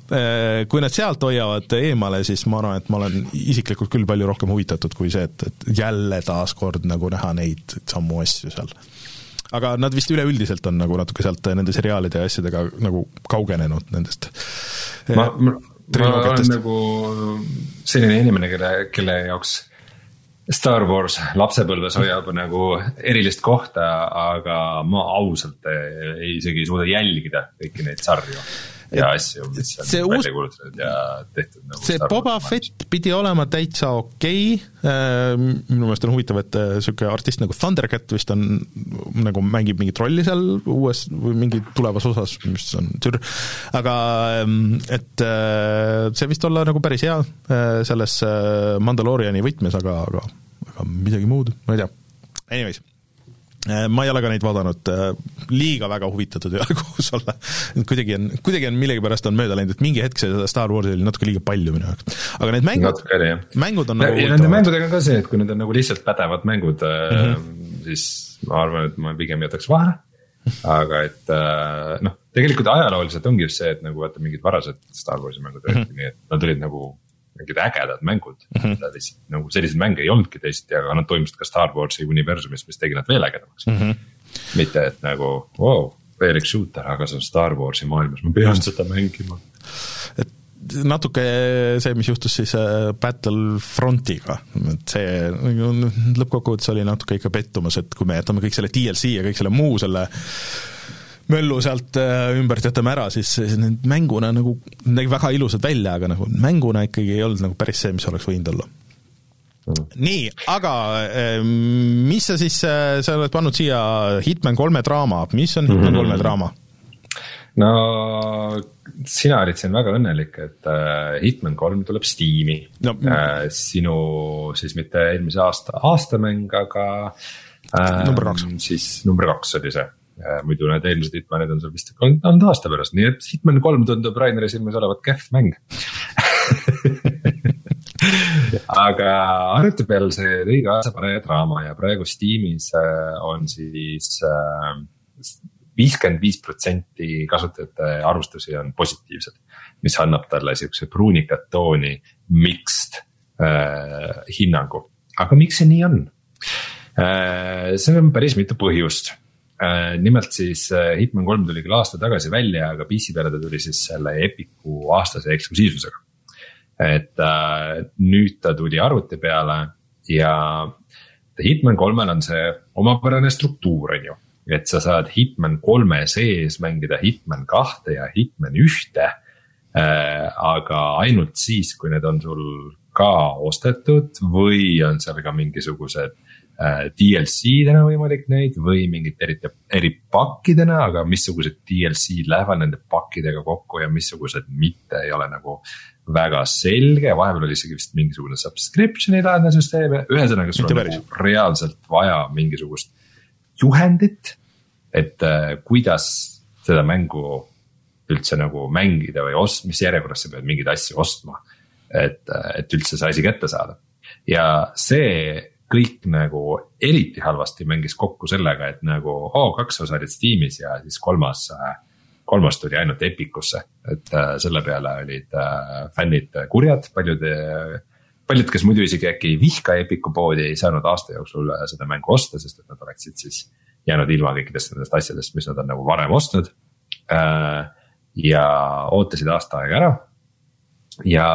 kui nad sealt hoiavad eemale, siis ma arvan, et ma olen isiklikult küll palju rohkem huvitatud kui see, et, et jälle taaskord nagu näha neid samu asju seal. aga nad vist üleüldiselt on nagu natuke sealt nende seriaalide ja asjadega nagu kaugenenud nendest ma, ma, ma olen nagu selline inimene, kelle, kelle jaoks Star Wars lapsepõlves hoiab nagu erilist kohta, aga ma ausalt ei, isegi ei suuda jälgida kõiki neid sarju ja asju, mis on välja kuulutatud ja tehtud nagu. see Boba Fett pidi olema täitsa okei okay., äh, minu meelest on huvitav, et niisugune äh, artist nagu Thundercat vist on, nagu mängib mingit rolli seal uues või mingi tulevas osas, mis on tür-, aga ähm, et äh, see vist olla nagu päris hea selles Mandalooriani võtmes, aga, aga aga midagi muud, ma ei tea. Anyways, ma ei ole ka neid vaadanud, äh, liiga väga huvitatud ei ole koos olla. kuidagi on, kuidagi on millegipärast on mööda läinud, et mingi hetk seda Star Warsi oli natuke liiga palju minu jaoks. aga need mängud, mängud on nagu ja nende mängudega on ka see, et kui need on nagu lihtsalt pädevad mängud mm, -hmm. siis ma arvan, et ma pigem jätaks vahele. aga et noh, tegelikult ajalooliselt ongi just see, et nagu vaata mingid varased Star Warsi mängud olidki mm -hmm. nii, et nad olid nagu mingid ägedad mängud mm. -hmm. lihtsalt nagu selliseid mänge ei olnudki teisiti, aga nad toimusid ka Star Warsi universumis, mis tegi nad veel ägedamaks mm. -hmm. mitte, et nagu wow, veel üks shooter, aga see on Star Warsi maailmas, ma pean seda mängima. et natuke see, mis juhtus siis äh, Battlefrontiga, et see lõppkokkuvõttes oli natuke ikka pettumus, et kui me jätame kõik selle DLC ja kõik selle muu selle möllu sealt äh, ümbert jätame ära, siis need mänguna nagu, nägi väga ilusad välja, aga nagu mänguna ikkagi ei olnud nagu päris see, mis oleks võinud olla mm.. nii, aga äh, mis sa siis, äh, sa oled pannud siia Hitman kolme draama, mis on Hitman kolme mm -hmm. draama? no sina olid siin väga õnnelik, et Hitman kolm tuleb Steam'i no, sinu siis mitte eelmise aasta aastamäng, aga Number kaks. siis number kaks oli see, muidu need eelmised Hitmanid on sul vist olnud aasta pärast, nii et Hitman kolm tundub Raineri silmis olevat kehv mäng aga arvuti peal see tõi kaasa parema draama ja praegu Steamis äh, on siis viiskümmend viis protsenti kasutajate arvustusi on positiivsed. mis annab talle siukse pruunikat tooni mixed äh, hinnangu, aga miks see nii on äh,? seal on päris mitu põhjust äh,. Nimelt siis äh, Hitman kolm tuli küll aasta tagasi välja, aga PC peale ta tuli siis selle Epiku aastase eksklusiivsusega et äh, nüüd ta tuli arvuti peale ja Hitman kolmel on see omapärane struktuur, on ju. et sa saad Hitman kolme sees mängida Hitman kahte ja Hitman ühte äh,. aga ainult siis, kui need on sul ka ostetud või on seal ka mingisugused äh, DLC-dena võimalik neid või mingit eriti, eripakkidena, aga missugused DLC-d lähevad nende pakkidega kokku ja missugused mitte ei ole nagu väga selge, vahepeal oli isegi vist mingisugune subscription'i laadne süsteem, ühesõnaga sul on nagu reaalselt vaja mingisugust juhendit. et äh, kuidas seda mängu üldse nagu mängida või ost-, mis järjekorras sa pead mingeid asju ostma. et, et üldse see asi kätte saada ja see kõik nagu eriti halvasti mängis kokku sellega, et nagu oo, kaks osa olid Steamis ja siis kolmas, kolmas tuli ainult Epicusse, et äh, selle peale olid äh, fännid kurjad, paljud äh, paljud, kes muidu isegi äkki ei vihka Epiku poodi, ei saanud aasta jooksul äh, seda mängu osta, sest et nad oleksid siis jäänud ilma kõikidest nendest asjadest, mis nad on nagu varem ostnud. ja ootasid aasta aega ära. ja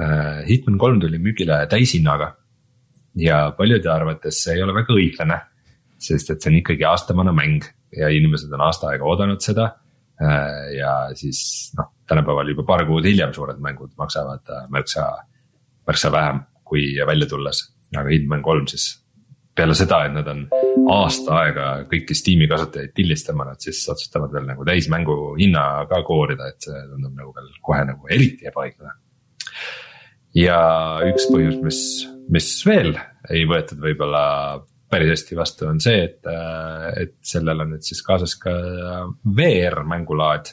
äh, Hitman kolm tuli müügile täishinnaga. Ja paljude arvates see ei ole väga õiglane, sest et see on ikkagi aastamana mäng ja inimesed on aasta aega oodanud seda äh, ja siis noh, tänapäeval juba paar kuud hiljem suured mängud maksavad äh, märksa, märksa vähem kui välja tulles. aga Hitman kolm siis peale seda, et nad on aasta aega kõiki Steam'i kasutajaid tildistama, nad siis otsustavad veel nagu täismängu hinna ka koorida, et see tundub nagu veel kohe nagu eriti ebaõiglane. ja üks põhjus, mis, mis veel ei võetud võib-olla päris hästi vastu, on see, et, et sellel on nüüd siis kaasas ka VR mängulaad,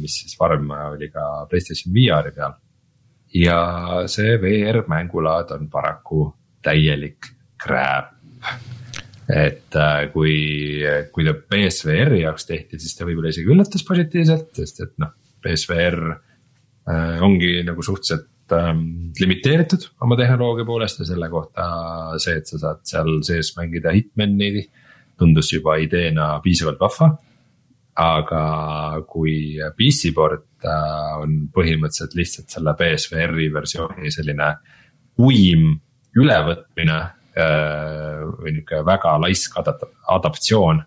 mis siis varem oli ka Playstation VR-i peal. ja see VR mängulaad on paraku täielik crap. et kui, kui ta BSVR-i jaoks tehti, siis ta võib-olla isegi üllatas positiivselt, sest et noh, BSVR äh, ongi nagu suhteliselt limiteeritud oma tehnoloogia poolest ja selle kohta see, et sa saad seal sees mängida Hitmani tundus juba ideena piisavalt vahva. aga kui PC port äh, on põhimõtteliselt lihtsalt selle BSVR-i versiooni selline uim ülevõtmine äh, või nihuke väga laisk adap- adaptatsioon,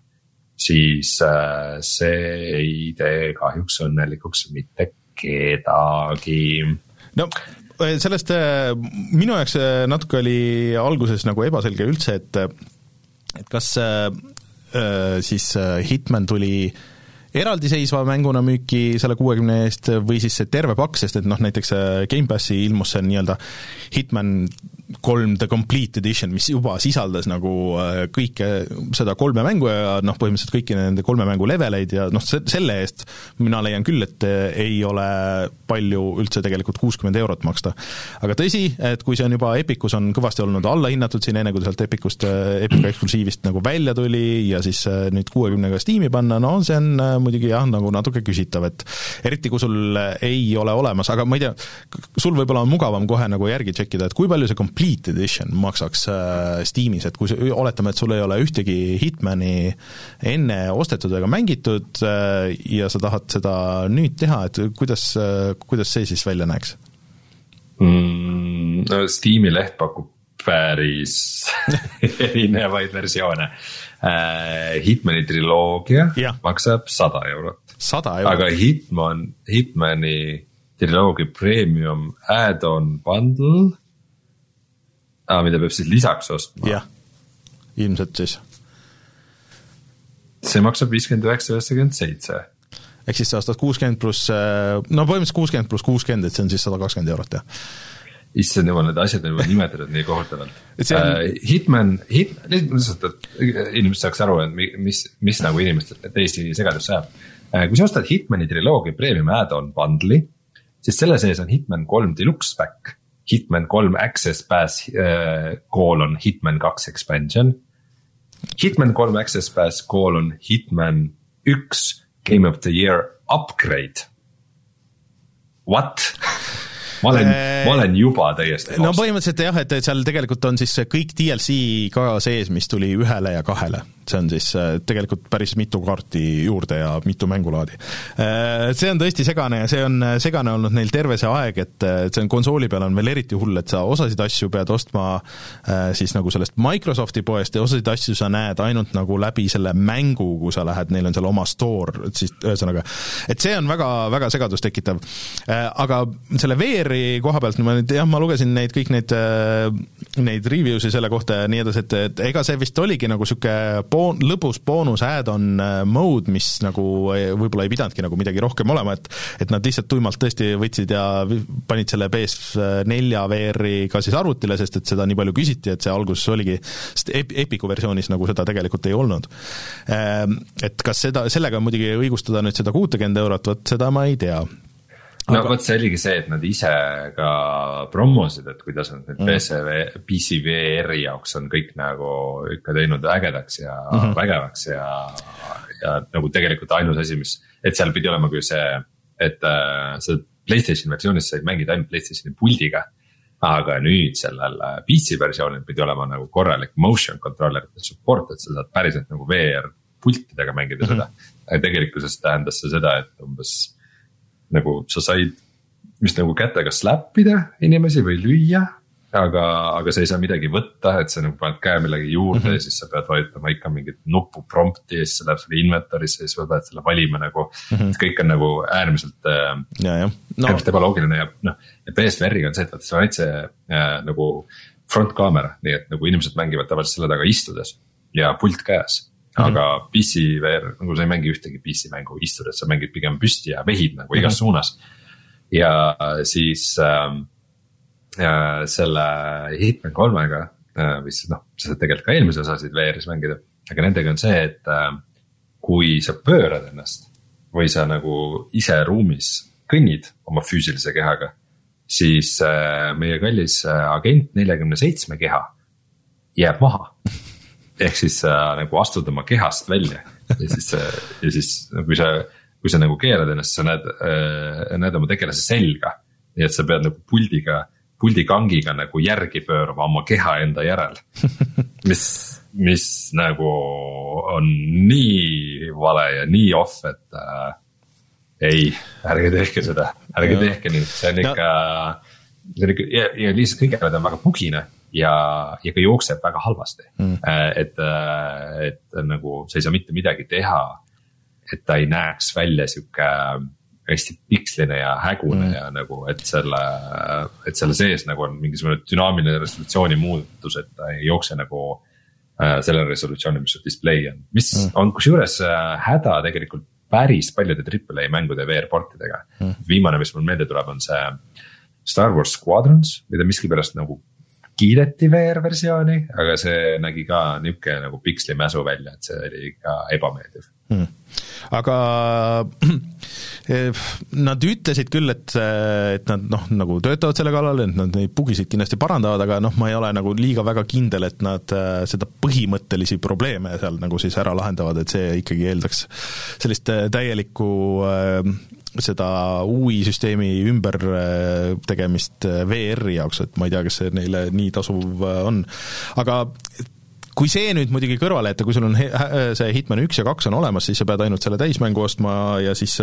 siis äh, see ei tee kahjuks õnnelikuks mitte kedagi no eh, sellest eh, minu jaoks eh, natuke oli alguses nagu ebaselge üldse, et et kas eh, siis Hitman tuli eraldiseisva mänguna müüki selle kuuekümne eest või siis see terve pakk, sest et noh, näiteks Gamepassi ilmus see nii-öelda Hitman kolm The Complete Edition, mis juba sisaldas nagu eh, kõike seda kolme mängu ja noh, põhimõtteliselt kõiki nende kolme mängu leveleid ja noh, se-, selle eest mina leian küll, et eh, ei ole palju üldse tegelikult kuuskümmend eurot maksta. aga tõsi, et kui see on juba Epicus on kõvasti olnud allahinnatud siin, enne kui ta sealt Epicust, Epica eksklusiivist nagu välja tuli ja siis nüüd kuuekümnega Steam'i panna, no see on muidugi jah, nagu natuke küsitav, et eriti kui sul ei ole olemas, aga ma ei tea, sul võib-olla on mugavam kohe nagu järgi tšekkida, et kui palju see Complete Edition maksaks äh, Steamis, et kui see, oletame, et sul ei ole ühtegi Hitmani enne ostetud ega mängitud äh, ja sa tahad seda nüüd teha, et kuidas, kuidas see siis välja näeks? mm,. no Steam'i leht pakub päris erinevaid versioone äh,. Hitmani triloogia Jah. maksab sada eurot aga Hitman, Hitmani triloogia premium add-on bundle ah,, mida peab siis lisaks ostma, jah, ilmselt siis. see maksab viiskümmend üheksa, üheksakümmend seitse. ehk siis sa ostad kuuskümmend pluss, no põhimõtteliselt kuuskümmend pluss kuuskümmend, et see on siis sada kakskümmend eurot, jah. issand jumal, need asjad on juba nimetatud nii kohutavalt on- uh, Hitman, Hit-, lihtsalt, et inimesed saaks aru, et mi- mis, mis nagu inimestel teisi segadusse ajab uh,. kui sa ostad Hitmani triloogia premium add-on bundle'i, siis selle sees on Hitman kolm deluxe pack. Hitman kolm access pass uh, colon Hitman kaks expansion. Hitman kolm access pass colon Hitman üks game of the year upgrade. What? Ma olen, ma olen juba täiesti no lost. põhimõtteliselt jah, et seal tegelikult on siis kõik DLC ka sees, mis tuli ühele ja kahele. see on siis äh, tegelikult päris mitu kaarti juurde ja mitu mängulaadi. See on tõesti segane ja see on äh, segane olnud neil terve see aeg, et äh, see on konsooli peal on veel eriti hull, et sa osasid asju pead ostma äh, siis nagu sellest Microsofti poest ja osasid asju sa näed ainult nagu läbi selle mängu, kui sa lähed, neil on seal oma store, siis ühesõnaga, et see on väga, väga segadust tekitav. aga selle VR-i koha pealt ma nüüd jah, ma lugesin neid kõik neid, neid review si selle kohta ja nii edasi, et, et ega see vist oligi nagu niisugune boon-, lõbus boonus add-on äh, mode, mis nagu ei- võib-olla ei pidanudki nagu midagi rohkem olema, et et nad lihtsalt tuimalt tõesti võtsid ja panid selle PS4 VR-i ka siis arvutile, sest et seda nii palju küsiti, et see alguses oligi, sest Ep- Epicu versioonis nagu seda tegelikult ei olnud. Et kas seda, sellega muidugi õigustada nüüd seda kuutekümmet eurot, vot seda ma ei tea no vot, see oligi see, et nad ise ka promosid, et kuidas nad nüüd PC, PC VR-i jaoks on kõik nagu ikka teinud ägedaks ja mm -hmm. vägevaks ja. ja nagu tegelikult ainus asi, mis, et seal pidi olema küll see, et äh, sa Playstationi versioonis said mängida ainult Playstationi puldiga. aga nüüd sellel äh, PC versioonil pidi olema nagu korralik motion controller support, et sa saad päriselt nagu VR pultidega mängida seda. aga tegelikkuses tähendas see seda, et umbes nagu sa said vist nagu kätega slap ida inimesi või lüüa. aga, aga sa ei saa midagi võtta, et sa nagu paned käe millegi juurde mm -hmm. ja siis sa pead vajutama ikka mingit nuppu prompt'i ja siis see läheb sulle inventory'sse ja siis sa pead selle valima nagu mm. -hmm. kõik on nagu äärmiselt äh, no., äärmiselt ebaloogiline ja noh, ja PSVR-iga on see, et vaata, see on ainult see äh, nagu front kaamera, nii et nagu inimesed mängivad tavaliselt selle taga istudes ja pult käes. Aga mm -hmm. PC VR, nagu sa ei mängi ühtegi PC mängu istudes, sa mängid pigem püsti ja vehid nagu igas mm -hmm. suunas. ja siis ähm, äh, selle Hitman kolmega äh, siis noh, sa tegelikult ka eelmise osasid VR-is mängida, aga nendega on see, et äh, kui sa pöörad ennast või sa nagu ise ruumis kõnnid oma füüsilise kehaga, siis äh, meie kallis äh, agent neljakümne seitsme keha jääb maha. Ehk siis sa nagu astud oma kehast välja ja siis, ja siis kui sa, kui sa nagu keerad ennast, sa näed äh,, näed oma tegelase selga. nii et sa pead nagu puldiga, puldikangiga nagu järgi pöörama oma keha enda järel. mis, mis nagu on nii vale ja nii off, et äh, ei, ärge tehke seda, ärge tehke nii, see on ikka no., see on ikka ja, ja lihtsalt kõigepealt on väga bugine ja, ja ka jookseb väga halvasti mm.. et, et nagu sa ei saa mitte midagi teha, et ta ei näeks välja sihuke hästi piksline ja hägune mm. ja nagu, et selle, et selle sees nagu on mingisugune dünaamiline resolutsiooni muutus, et ta ei jookse nagu äh, selle resolutsiooni, mis sul display on, mis mm. on kusjuures äh, häda tegelikult päris paljude Triple A mängude VR-portidega mm.. viimane, mis mul meelde tuleb, on see Star Wars Squadrons, mida miskipärast nagu kiideti VR-versiooni, aga see nägi ka nihuke nagu pikslimäsu välja, et see oli ikka ebameeldiv hmm.. aga nad ütlesid küll, et, et nad noh, nagu töötavad selle kallal, et nad neid bugisid kindlasti parandavad, aga noh, ma ei ole nagu liiga väga kindel, et nad äh, seda põhimõttelisi probleeme seal nagu siis ära lahendavad, et see ikkagi eeldaks sellist äh, täielikku äh, seda UI süsteemi ümber tegemist VR-i jaoks, et ma ei tea, kas see neile nii tasuv on, aga kui see nüüd muidugi kõrvale jätta, kui sul on see Hitman üks ja kaks on olemas, siis sa pead ainult selle täismängu ostma ja siis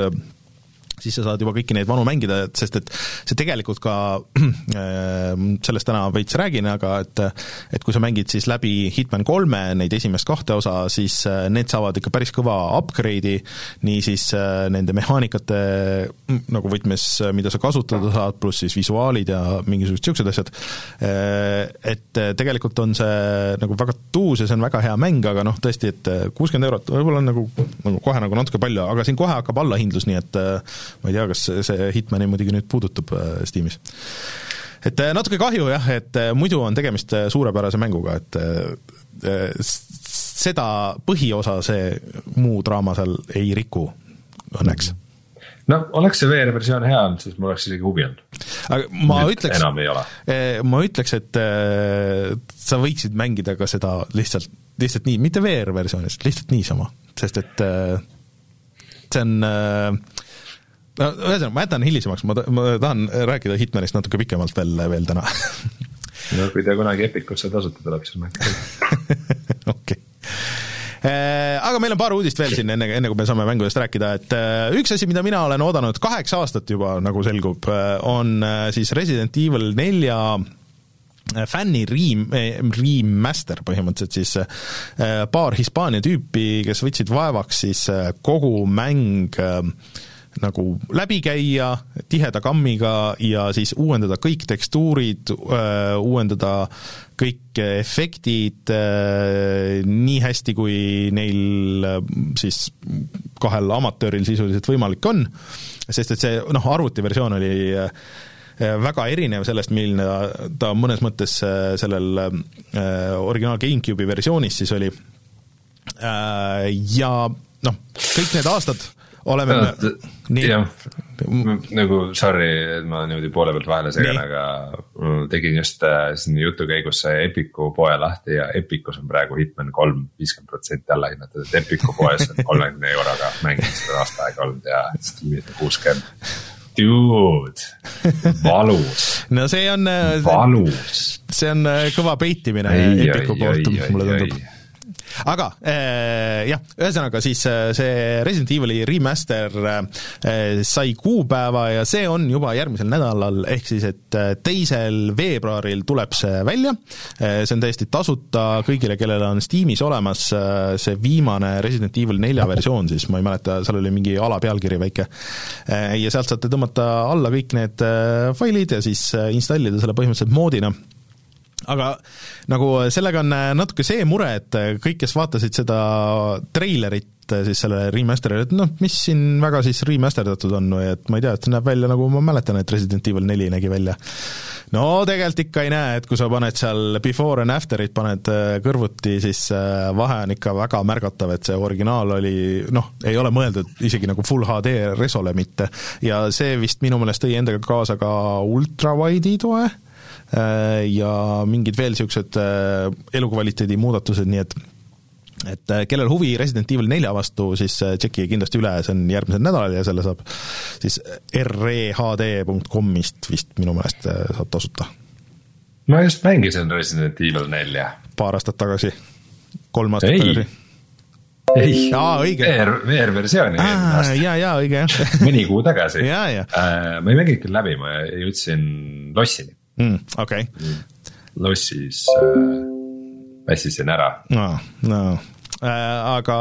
siis sa saad juba kõiki neid vanu mängida, et sest et see tegelikult ka, sellest täna veits räägin, aga et et kui sa mängid siis läbi Hitman kolme neid esimest kahte osa, siis need saavad ikka päris kõva upgrade'i, niisiis nende mehaanikate nagu võtmes, mida sa kasutada saad, pluss siis visuaalid ja mingisugused niisugused asjad, et tegelikult on see nagu väga tuus ja see on väga hea mäng, aga noh, tõesti, et kuuskümmend eurot võib-olla on nagu, nagu kohe nagu natuke palju, aga siin kohe hakkab allahindlus, nii et ma ei tea, kas see Hitmani muidugi nüüd puudutab Steamis. Et äh, natuke kahju jah, et äh, muidu on tegemist äh, suurepärase mänguga, et seda põhiosa see muu draama seal ei riku, õnneks. No oleks see VR-versioon hea olnud, siis mul oleks isegi huvi olnud. aga ma Nüüd ütleks, ma ütleks, et sa võiksid mängida ka seda lihtsalt, lihtsalt nii, mitte VR-versioonis, lihtsalt niisama, sest et see on no ühesõnaga, ma jätan hilisemaks, ma, ma tahan rääkida Hitmanist natuke pikemalt veel, veel täna. No kui ta kunagi Epicusse tasuta tuleb, siis ma okei. Äh, aga meil on paar uudist veel siin, enne, enne kui me saame mängudest rääkida, et äh, üks asi, mida mina olen oodanud kaheksa aastat juba, nagu selgub, äh, on siis Resident Evil nelja fänni ream, remaster põhimõtteliselt siis paar Hispaania tüüpi, kes võtsid vaevaks siis kogu mäng äh, nagu läbi käia tiheda kammiga ja siis uuendada kõik tekstuurid, uuendada kõik efektid nii hästi, kui neil siis kahel amatööril sisuliselt võimalik on, sest et see noh, arvutiversioon oli väga erinev sellest, milline ta mõnes mõttes sellel originaal GameCube'i versioonis siis oli. Ja noh, kõik need aastad oleme no, me jah, nagu sorry, et ma niimoodi poole pealt vahele segan, aga tegin just äh, siin jutu käigus Epiku poe lahti ja Epicus on praegu Hitman kolm viiskümmend protsenti alla hinnatud, et Epiku poes on kolmekümne euroga mänginud seda aasta aega olnud ja Steamis on kuuskümmend. Dude, valus. no see on. Äh, valus. see on äh, kõva peitimine Epiku poolt, mulle tundub aga äh, jah, ühesõnaga siis äh, see Resident Evil'i remaster äh, sai kuupäeva ja see on juba järgmisel nädalal, ehk siis et teisel veebruaril tuleb see välja, see on täiesti tasuta kõigile, kellel on Steamis olemas see viimane Resident Evil nelja versioon siis, ma ei mäleta, seal oli mingi alapealkiri väike, ja sealt saate tõmmata alla kõik need failid ja siis installida selle põhimõtteliselt moodina aga nagu sellega on natuke see mure, et kõik, kes vaatasid seda treilerit siis selle remaster'ile, et noh, mis siin väga siis remasterdatud on või et ma ei tea, et see näeb välja nagu ma mäletan, et Resident Evil neli nägi välja. no tegelikult ikka ei näe, et kui sa paned seal before and after'it paned äh, kõrvuti, siis äh, vahe on ikka väga märgatav, et see originaal oli noh, ei ole mõeldud isegi nagu full HD resole mitte ja see vist minu meelest tõi endaga kaasa ka ultrawide'i toe Äh, ja mingid veel niisugused äh, elukvaliteedi muudatused, nii et et äh, kellel huvi Resident Evil nelja vastu, siis tšekkige kindlasti üle, see on järgmisel nädalal ja selle saab siis rehd.com'ist vist minu meelest saab tasuta. ma just mängisin Resident Evil nelja. paar aastat tagasi, kolm aastat ei. tagasi ei. VR, VR-versiooni eelmine aasta. jaa, jaa, õige jah mõni kuu tagasi. jaa, jaa. ma ei mänginud küll läbi, ma jõudsin lossini mm,. okei okay.. lossis äh, väsisin ära. no, no äh, aga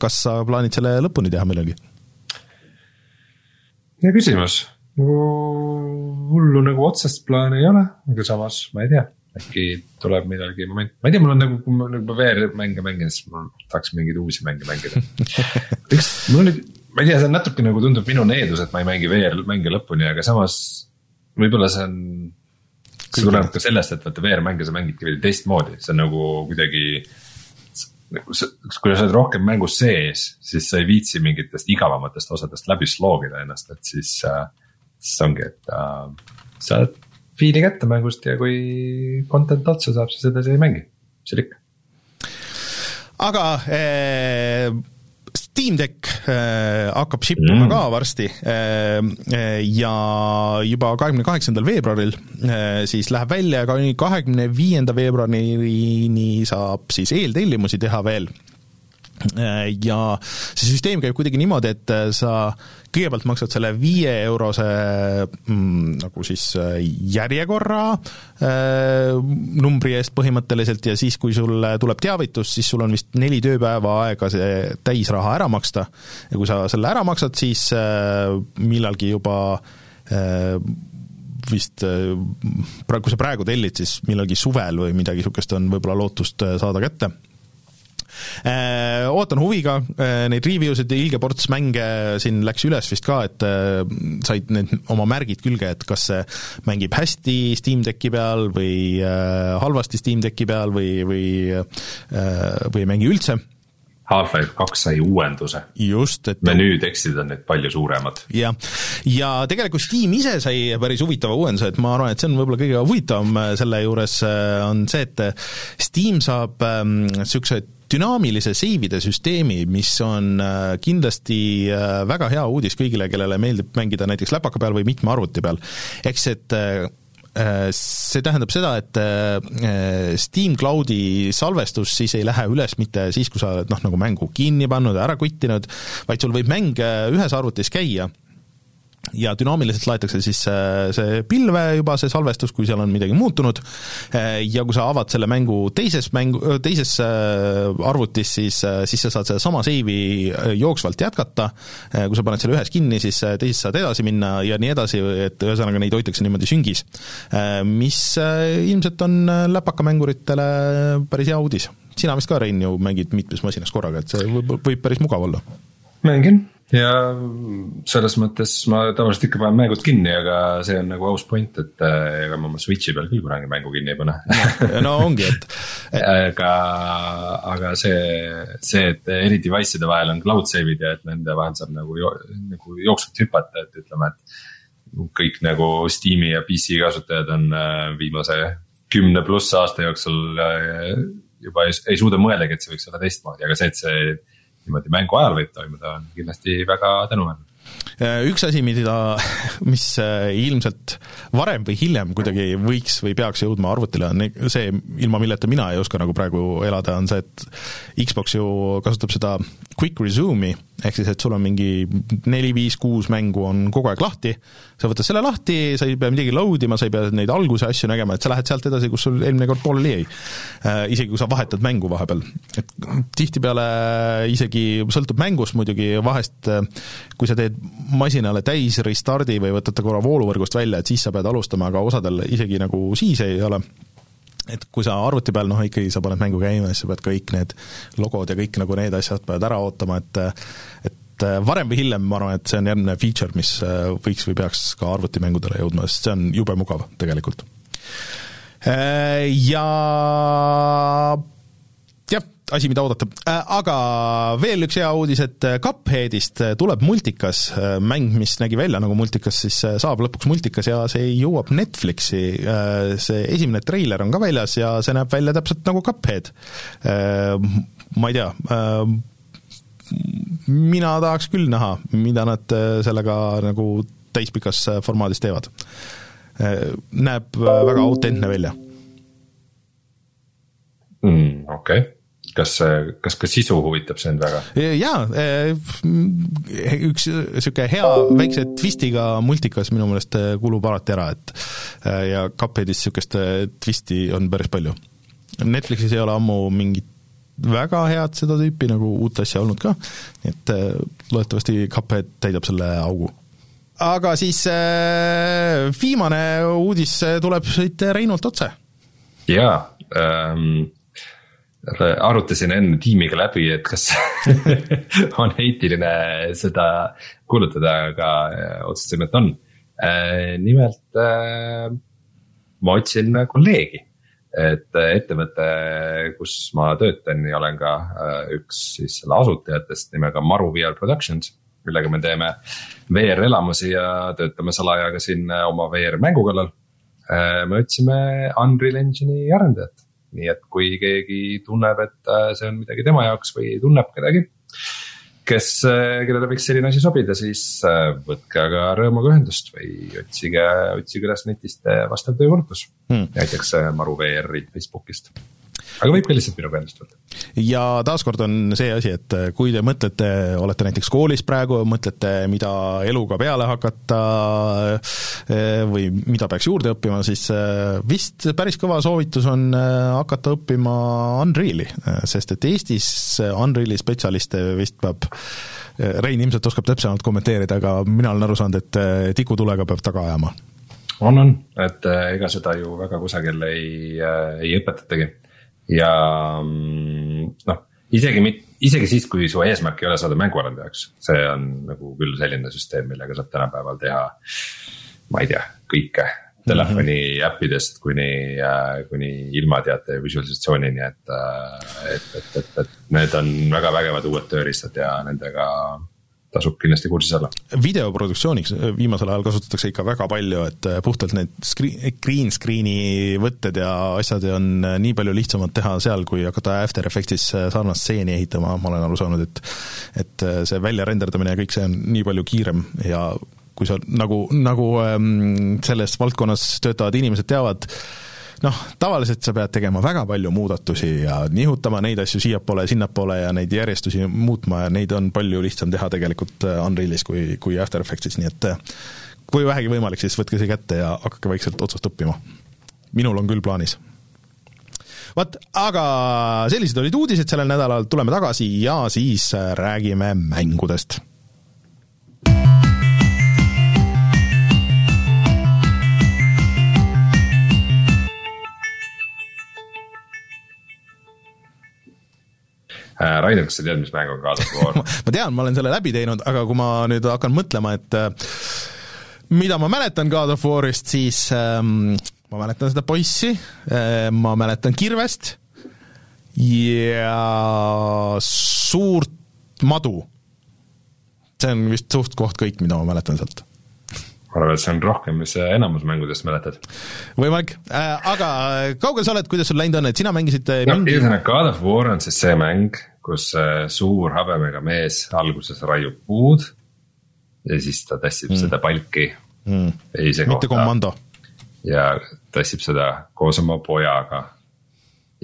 kas sa plaanid selle lõpuni teha millalgi? hea küsimus, nagu hullu nagu otsest plaani ei ole, aga samas ma ei tea, äkki tuleb millalgi moment, ma ei tea, mul on nagu, kui ma nagu VR-mänge mängin, siis ma tahaks mingeid uusi mänge mängida üks, mul oli, ma ei tea, see on natuke nagu tundub minu needus, et ma ei mängi VR-mänge lõpuni, aga samas võib-olla see on, see tuleneb ka sellest, et vaata VR-mänge sa mängidki veidi teistmoodi, see on nagu kuidagi. kui sa oled rohkem mängus sees, siis sa ei viitsi mingitest igavamatest osadest läbi sloogida ennast, et siis äh,. siis ongi, et äh, saad fiili kätte mängust ja kui content otsa saab, siis edasi ei mängi, mis seal ikka. aga äh Steam Deck äh, hakkab ship ima mm. ka varsti äh, äh, ja juba kahekümne kaheksandal veebruaril siis läheb välja, kahekümne viienda veebruarini saab siis eeltellimusi teha veel ja see süsteem käib kuidagi niimoodi, et äh, sa kõigepealt maksad selle viie eurose mm, nagu siis äh, järjekorra äh, numbri eest põhimõtteliselt ja siis, kui sul tuleb teavitus, siis sul on vist neli tööpäeva aega see täisraha ära maksta. ja kui sa selle ära maksad, siis äh, millalgi juba äh, vist äh, praegu, kui sa praegu tellid, siis millalgi suvel või midagi niisugust on võib-olla lootust äh, saada kätte ootan huviga neid review sid, ilge ports mänge siin läks üles vist ka, et said need oma märgid külge, et kas see mängib hästi Steam Decki peal või halvasti Steam Decki peal või, või või ei mängi üldse Half-Life kaks sai uuenduse. just, et menüütekstid on nüüd palju suuremad. jah, ja tegelikult Steam ise sai päris huvitava uuenduse, et ma arvan, et see on võib-olla kõige huvitavam äh, selle juures, äh, on see, et äh, Steam saab niisuguse ähm, dünaamilise seivide süsteemi, mis on kindlasti väga hea uudis kõigile, kellele meeldib mängida näiteks läpaka peal või mitme arvuti peal. siis, et Äh, see tähendab seda, et äh, Steam Cloudi salvestus siis ei lähe üles mitte siis, kui sa oled noh, nagu mängu kinni pannud ja ära kuttinud, vaid sul võib mäng äh, ühes arvutis käia ja dünaamiliselt laetakse siis äh, see pilve juba, see salvestus, kui seal on midagi muutunud, äh, ja kui sa avad selle mängu teises mängu, äh, teises arvutis, siis, siis sa saad sedasama seivi jooksvalt jätkata, kui sa paned selle ühes kinni, siis teises saad edasi minna ja nii edasi, et ühesõnaga neid hoitakse niimoodi süngis. Mis ilmselt on läpakamänguritele päris hea uudis. sina vist ka, Rein, ju mängid mitmes masinas korraga, et see võib, võib päris mugav olla? mängin ja selles mõttes ma tavaliselt ikka panen mängud kinni, aga see on nagu aus point, et äh, ega ma oma Switch'i peal küll kunagi mängu kinni ei pane. No ongi, et, et.... aga, aga see, see, et eri device'ide vahel on cloud save'id ja et nende vahel saab nagu, nagu jooksvalt hüpata, et ütleme, et kõik nagu Steam'i ja PC kasutajad on äh, viimase kümne pluss aasta jooksul äh, juba ei, ei suuda mõeldagi, et see võiks olla teistmoodi, aga see, et see niimoodi mängu ajal võib toimuda, on kindlasti väga tänuväärne Äh, üks asi, mida, mis äh, ilmselt varem või hiljem kuidagi võiks või peaks jõudma arvutile, on see, ilma milleta mina ei oska nagu praegu elada, on see, et Xbox ju kasutab seda quick resume'i, ehk siis, et sul on mingi neli, viis, kuus mängu on kogu aeg lahti, sa võtad selle lahti, sa ei pea midagi load ima, sa ei pea neid alguse asju nägema, et sa lähed sealt edasi, kus sul eelmine kord pooleli jäi. Äh, isegi kui sa vahetad mängu vahepeal. et tihtipeale isegi, sõltub mängust muidugi, vahest kui sa teed masinale täis restardi või võtad ta korra vooluvõrgust välja, et siis sa pead alustama, aga osadel isegi nagu siis ei ole et kui sa arvuti peal noh, ikkagi sa paned mängu käima, siis sa pead kõik need logod ja kõik nagu need asjad pead ära ootama, et et varem või hiljem ma arvan, et see on järgmine feature, mis võiks või peaks ka arvutimängudele jõudma, sest see on jube mugav tegelikult. Ja asi, mida oodata. Äh, aga veel üks hea uudis, et äh, Cupheadist äh, tuleb multikas, mäng, mis nägi välja nagu multikas, siis saab lõpuks multikas ja see jõuab Netflixi. see esimene treiler on ka väljas ja see näeb välja täpselt nagu Cuphead. Ma ei tea, mina tahaks küll näha, mida nad sellega nagu täispikas formaadis teevad. näeb väga autentne välja mm,. okei okay kas, kas ka sisu huvitab sind väga? jaa, eh, üks niisugune hea väikse twistiga multikas minu meelest eh, kulub alati ära, et eh, ja Cupheadis niisugust twisti on päris palju. Netflixis ei ole ammu mingit väga head seda tüüpi nagu uut asja olnud ka, nii et loodetavasti Cuphead täidab selle augu. aga siis äh, viimane uudis tuleb siit Reinult otse. jaa ähm arutasin enne tiimiga läbi, et kas on eetiline seda kuulutada, aga äh, otsustasime, et on. Äh, nimelt äh, ma otsin kolleegi, et ettevõte, kus ma töötan ja olen ka üks siis selle asutajatest nimega Maru VR Productions millega me teeme VR-elamusi ja töötame salaja ka siin oma VR-mängu kallal. me otsime Unreal Engine'i arendajat nii et kui keegi tunneb, et äh, see on midagi tema jaoks või tunneb kedagi, kes, äh, kellele võiks selline asi sobida, siis äh, võtke aga rõõmuga ühendust või otsige, otsige üles netist vastav töökorraldus. Hmm.. näiteks Maru VR-i Facebookist aga võib ka lihtsalt minuga endast võtta. ja taaskord on see asi, et kui te mõtlete, olete näiteks koolis praegu, mõtlete, mida eluga peale hakata eh, või mida peaks juurde õppima, siis eh, vist päris kõva soovitus on hakata õppima Unreali, sest et Eestis Unreali spetsialiste vist peab Rein ilmselt oskab täpsemalt kommenteerida, aga mina olen aru saanud, et tikutulega peab taga ajama. On, on, et ega seda ju väga kusagil ei, ei õpetatagi ja mm, noh, isegi mit-, isegi siis, kui su eesmärk ei ole saada mänguarendajaks, see on nagu küll selline süsteem, millega saab tänapäeval teha. ma ei tea, kõike telefoni mm -hmm. äppidest kuni, kuni ilmateate visualisatsioonini, et, et, et, et, et need on väga vägevad uued tööriistad ja nendega tasub kindlasti kursis olla. videoproduktsiooniks viimasel ajal kasutatakse ikka väga palju, et puhtalt need screen, green screen'i võtted ja asjad on nii palju lihtsamad teha seal, kui hakata After Effectsis sarnast stseeni ehitama, ma olen aru saanud, et et see välja renderdamine ja kõik see on nii palju kiirem ja kui sa nagu, nagu ähm, selles valdkonnas töötavad inimesed teavad, noh, tavaliselt sa pead tegema väga palju muudatusi ja nihutama neid asju siiapoole ja sinnapoole ja neid järjestusi muutma ja neid on palju lihtsam teha tegelikult äh, Unrealis kui, kui After Effectsis, nii et äh, kui vähegi võimalik, siis võtke see kätte ja hakake vaikselt otsast õppima. minul on küll plaanis vot, aga sellised olid uudised sellel nädalal, tuleme tagasi ja siis äh, räägime mängudest Rainer, kas sa tead, mis mäng on God of War ma tean, ma olen selle läbi teinud, aga kui ma nüüd hakkan mõtlema, et äh, mida ma mäletan God of War'ist, siis ähm, ma mäletan seda poissi äh,, ma mäletan kirvest ja suurt madu. see on vist suht koht kõik, mida ma mäletan sealt ma arvan, et see on rohkem, mis sa enamus mängudest mäletad. võimalik äh,, aga kaugel sa oled, kuidas sul läinud on, et sina mängisid äh, no, mingi... ühesõnaga God of War on siis see mäng, kus äh, suur habemega mees alguses raiub puud. ja siis ta tassib mm. seda palki mm. teise kohta. mitte komando. ja tassib seda koos oma pojaga.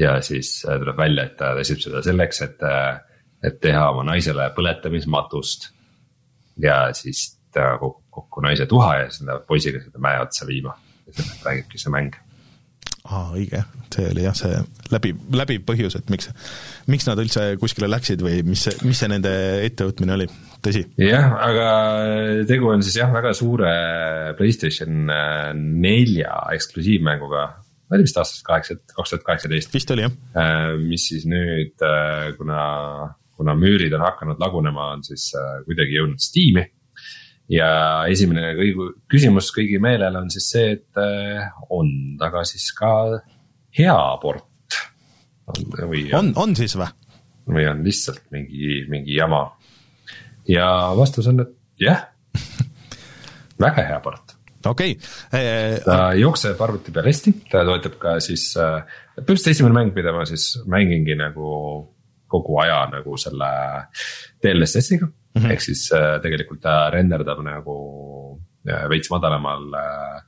ja siis äh, tuleb välja, et ta tassib seda selleks, et, et teha oma naisele põletamismatust. ja siis ta kukub kokku naise tuha ja siis nad lähevad poisiga seda mäe otsa viima. ja sellest räägibki see mäng. aa, õige, see oli jah, see läbiv, läbiv põhjus, et miks, miks nad üldse kuskile läksid või mis see, mis see nende ettevõtmine oli, tõsi? jah, aga tegu on siis jah, väga suure Playstation nelja eksklusiivmänguga ma ei tea, vist aastast kaheksa, kaks tuhat kaheksateist. vist oli jah. Äh, mis siis nüüd, äh, kuna, kuna müürid on hakanud lagunema, on siis äh, kuidagi jõudnud Steam'i ja esimene kõigu, küsimus kõigi meelel on siis see, et äh, on taga siis ka hea port. või on, on siis või? või on lihtsalt mingi, mingi jama. ja vastus on, et jah väga hea port. okei okay.. ta jookseb arvuti peal hästi, ta toetab ka siis, äh, põhimõtteliselt esimene mäng, mida ma siis mängingi nagu kogu aja nagu selle DLSS-iga mm -hmm. ehk siis äh, tegelikult ta renderdab nagu äh, veits madalamal äh,,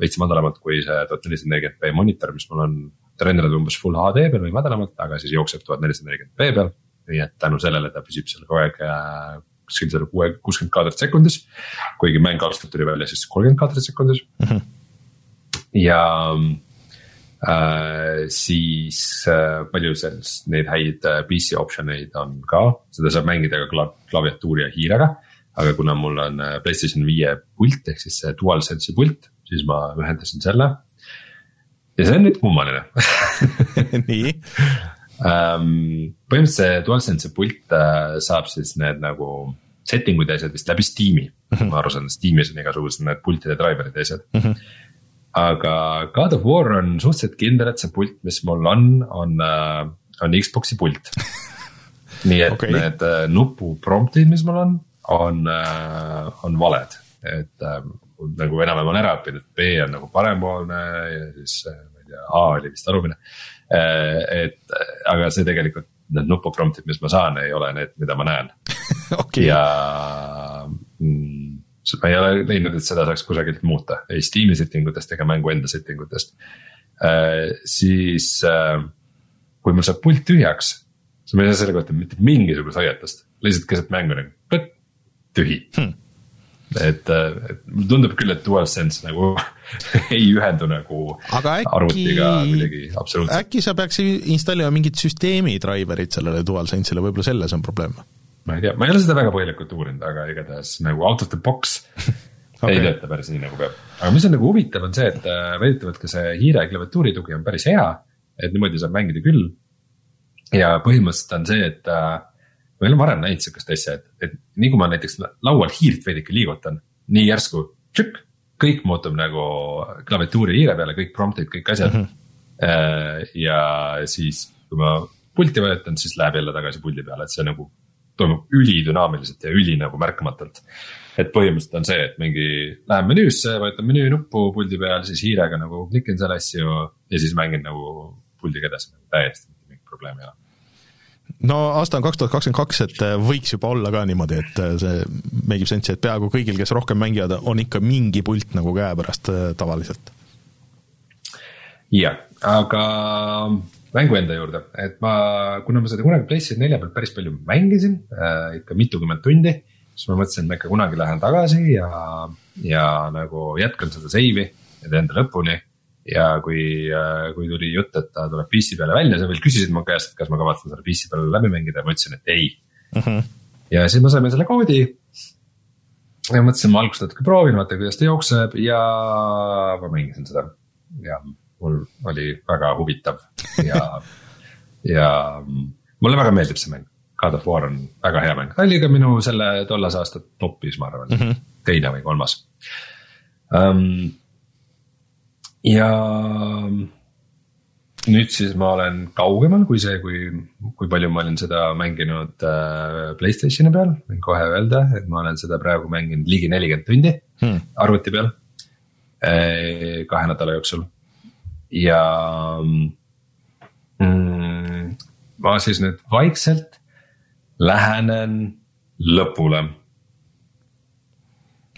veits madalamalt kui see tuhat nelisada nelikümmend B monitor, mis mul on. ta renderdab umbes full HD peal või madalamalt, aga siis jookseb tuhat nelisada nelikümmend B peal. nii et tänu sellele ta püsib seal kogu aeg kuskil seal kuue, kuuskümmend kaadrit sekundis. kuigi mäng algselt tuli välja siis kolmkümmend kaadrit sekundis mm. -hmm. ja siis äh, palju sellest, neid häid äh, PC option eid on ka, seda saab mängida ka klav-, klaviatuuri ja hiirega. aga kuna mul on Playstation viie pult ehk siis see DualSense'i pult, siis ma ühendasin selle. ja see on nüüd kummaline nii um,. põhimõtteliselt see DualSense'i pult saab siis need nagu setting ud ja asjad vist läbi Steam'i mm, -hmm. ma aru saan, Steam'is on igasugused need pultide driver'id ja asjad mm. -hmm aga God of War on suhteliselt kindel, et see pult, mis mul on, on, äh, on Xbox'i pult nii et okay. need äh, nupu prompt'id, mis mul on, on, äh, on valed, et nagu enam-vähem on ära õppinud, et B on nagu parempoolne ja siis ma ei tea, A oli vist alumine. et aga see tegelikult, need nupu prompt'id, mis ma saan, ei ole need, mida ma näen okay. ja mm, ma ei ole leidnud, et seda saaks kusagilt muuta, ei Steam'i setting utest ega mängu enda setting utest äh,. siis äh, kui mul saab pult tühjaks, siis ma ei saa selle kohta mitte mingisugust hoiatust, lihtsalt keset mängu nagu tühi. Hmm. Et, äh, et mulle tundub küll, et DualSense nagu ei ühendu nagu aga äkki, arvutiga kuidagi absoluutselt. äkki sa peaks installima mingid süsteemi driver'id sellele DualSense'ile, võib-olla selles on probleem ma ei tea, ma ei ole seda väga põhjalikult uurinud, aga igatahes nagu out of the box okay. ei tööta päris nii nagu peab. aga mis on nagu huvitav, on see, et äh, väidetavalt ka see hiire klaviatuuri tugi on päris hea. et niimoodi saab mängida küll. ja põhimõtteliselt on see, et äh, ma ei ole varem näinud sihukest asja, et, et nii kui ma näiteks laual hiirt veidike liigutan, nii järsku tšükk, kõik muutub nagu klaviatuuri hiire peale, kõik prompt'id, kõik asjad mm. -hmm. ja siis, kui ma pulti vajutan, siis läheb jälle tagasi puldi peale, et see nagu toimub ülidünaamiliselt ja üli nagu märkamatult. et põhimõtteliselt on see, et mingi, lähen menüüsse, vajutan menüü nuppu puldi peal, siis hiirega nagu klikin seal asju ja siis mängin nagu puldiga edasi täiesti mitte mingit probleemi ei ole no aasta on kaks tuhat kakskümmend kaks, et äh, võiks juba olla ka niimoodi, et äh, see make ib sense'i, et peaaegu kõigil, kes rohkem mängivad, on ikka mingi pult nagu käepärast äh, tavaliselt. jah, aga mängu enda juurde, et ma, kuna ma seda kunagi PlayStation nelja peal päris palju mängisin äh,, ikka mitukümmend tundi. siis ma mõtlesin, et ma ikka kunagi lähen tagasi ja, ja nagu jätkan seda save'i ja teen ta lõpuni ja kui, äh, kui tuli jutt, et ta tuleb PC peale välja, sa veel küsisid mu käest, et kas ma kavatsen selle PC peale läbi mängida ja ma ütlesin, et ei uh. Mhm. -huh. ja siis me saime selle koodi. ja mõtlesin, ma alguses natuke proovin, vaata kuidas ta jookseb ja ma mängisin seda ja mul oli väga huvitav ja ja mulle väga meeldib see mäng. God of War on väga hea mäng, oli ka minu selle tollase aasta top'is, ma arvan mm, -hmm. teine või kolmas um, ja nüüd siis ma olen kaugemal kui see, kui, kui palju ma olin seda mänginud äh, Playstationi peal, võin kohe öelda, et ma olen seda praegu mänginud ligi nelikümmend tundi hmm. arvuti peal äh,. kahe nädala jooksul ja mm, ma siis nüüd vaikselt lähenen lõpule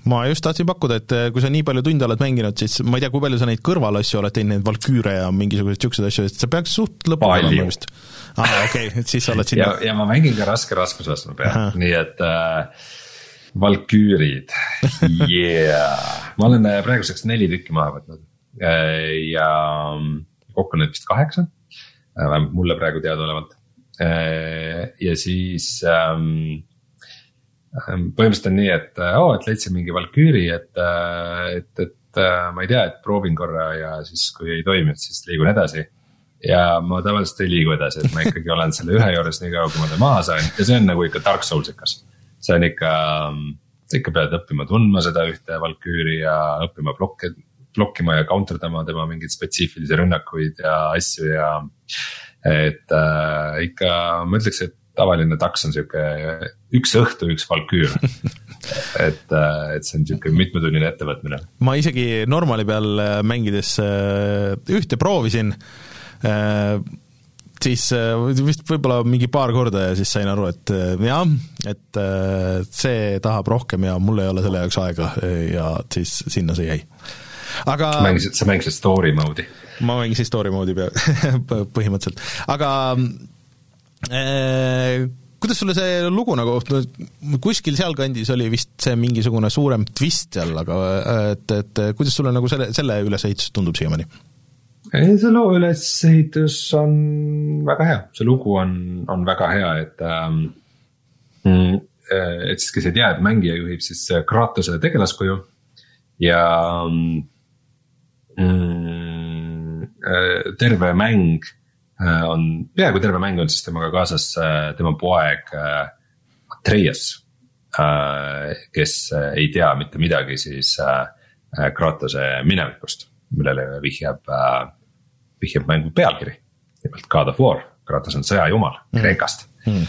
ma just tahtsin pakkuda, et eh, kui sa nii palju tunde oled mänginud, siis ma ei tea, kui palju sa neid kõrvalasju oled teinud, neid Valküüre ja mingisuguseid siukseid asju, et sa peaks suht lõpule olema vist. aa ah,, okei okay,, et siis sa oled sinna. ja, ja ma mängin ka raske raskusastme peal, nii et äh, Valküürid yeah. ma olen äh, praeguseks neli tükki maha võtnud ja mm, kokku on neid vist kaheksa, äh, vähemalt mulle praegu teadaolevalt. ja siis ähm, Ehm, põhimõtteliselt on nii, et oo oh,, et leidsin mingi Valküüri, et, äh, et, et äh, ma ei tea, et proovin korra ja siis, kui ei toimi, et siis liigun edasi. ja ma tavaliselt ei liigu edasi, et ma ikkagi olen selle ühe juures nii kaua, kui ma ta maha sain ja see on nagu ikka Dark Soulsikas. see on ikka, sa ikka pead õppima tundma seda ühte Valküüri ja õppima blokke, blokkima ja counter dama tema mingeid spetsiifilisi rünnakuid ja asju ja. et äh, ikka ma ütleks, et tavaline taks on sihuke üks õhtu, üks valküür et, äh, et see on sihuke mitmetunnine ettevõtmine. ma isegi normali peal äh, mängides äh, ühte proovisin, siis vist võib-olla mingi paar korda ja siis sain aru, et jah, et see tahab rohkem ja mul ei ole selle jaoks aega ja siis sinna see jäi. Aga. mängisid, sa mängisid story mode'i? ma mängisin story mode'i pea põhimõtteliselt, aga Äh, kuidas sulle see lugu nagu, kuskil sealkandis oli vist see mingisugune suurem twist seal, aga et, et kuidas sulle nagu selle, selle ülesehitus tundub siiamaani? ei, see loo ülesehitus on väga hea, see lugu on, on väga hea, et ähm,. Mm, et siis, kes ei tea, et mängija juhib siis Kratose tegelaskuju ja mm, äh, terve mäng Äh, on, peaaegu terve mäng on siis temaga kaasas äh, tema poeg äh, Atreias. kes ei tea mitte midagi siis Kratose minevikust, millele vihjab, vihjab mängu pealkiri. nimelt God of War, Kratos on sõjajumal mm. Kreekast mm..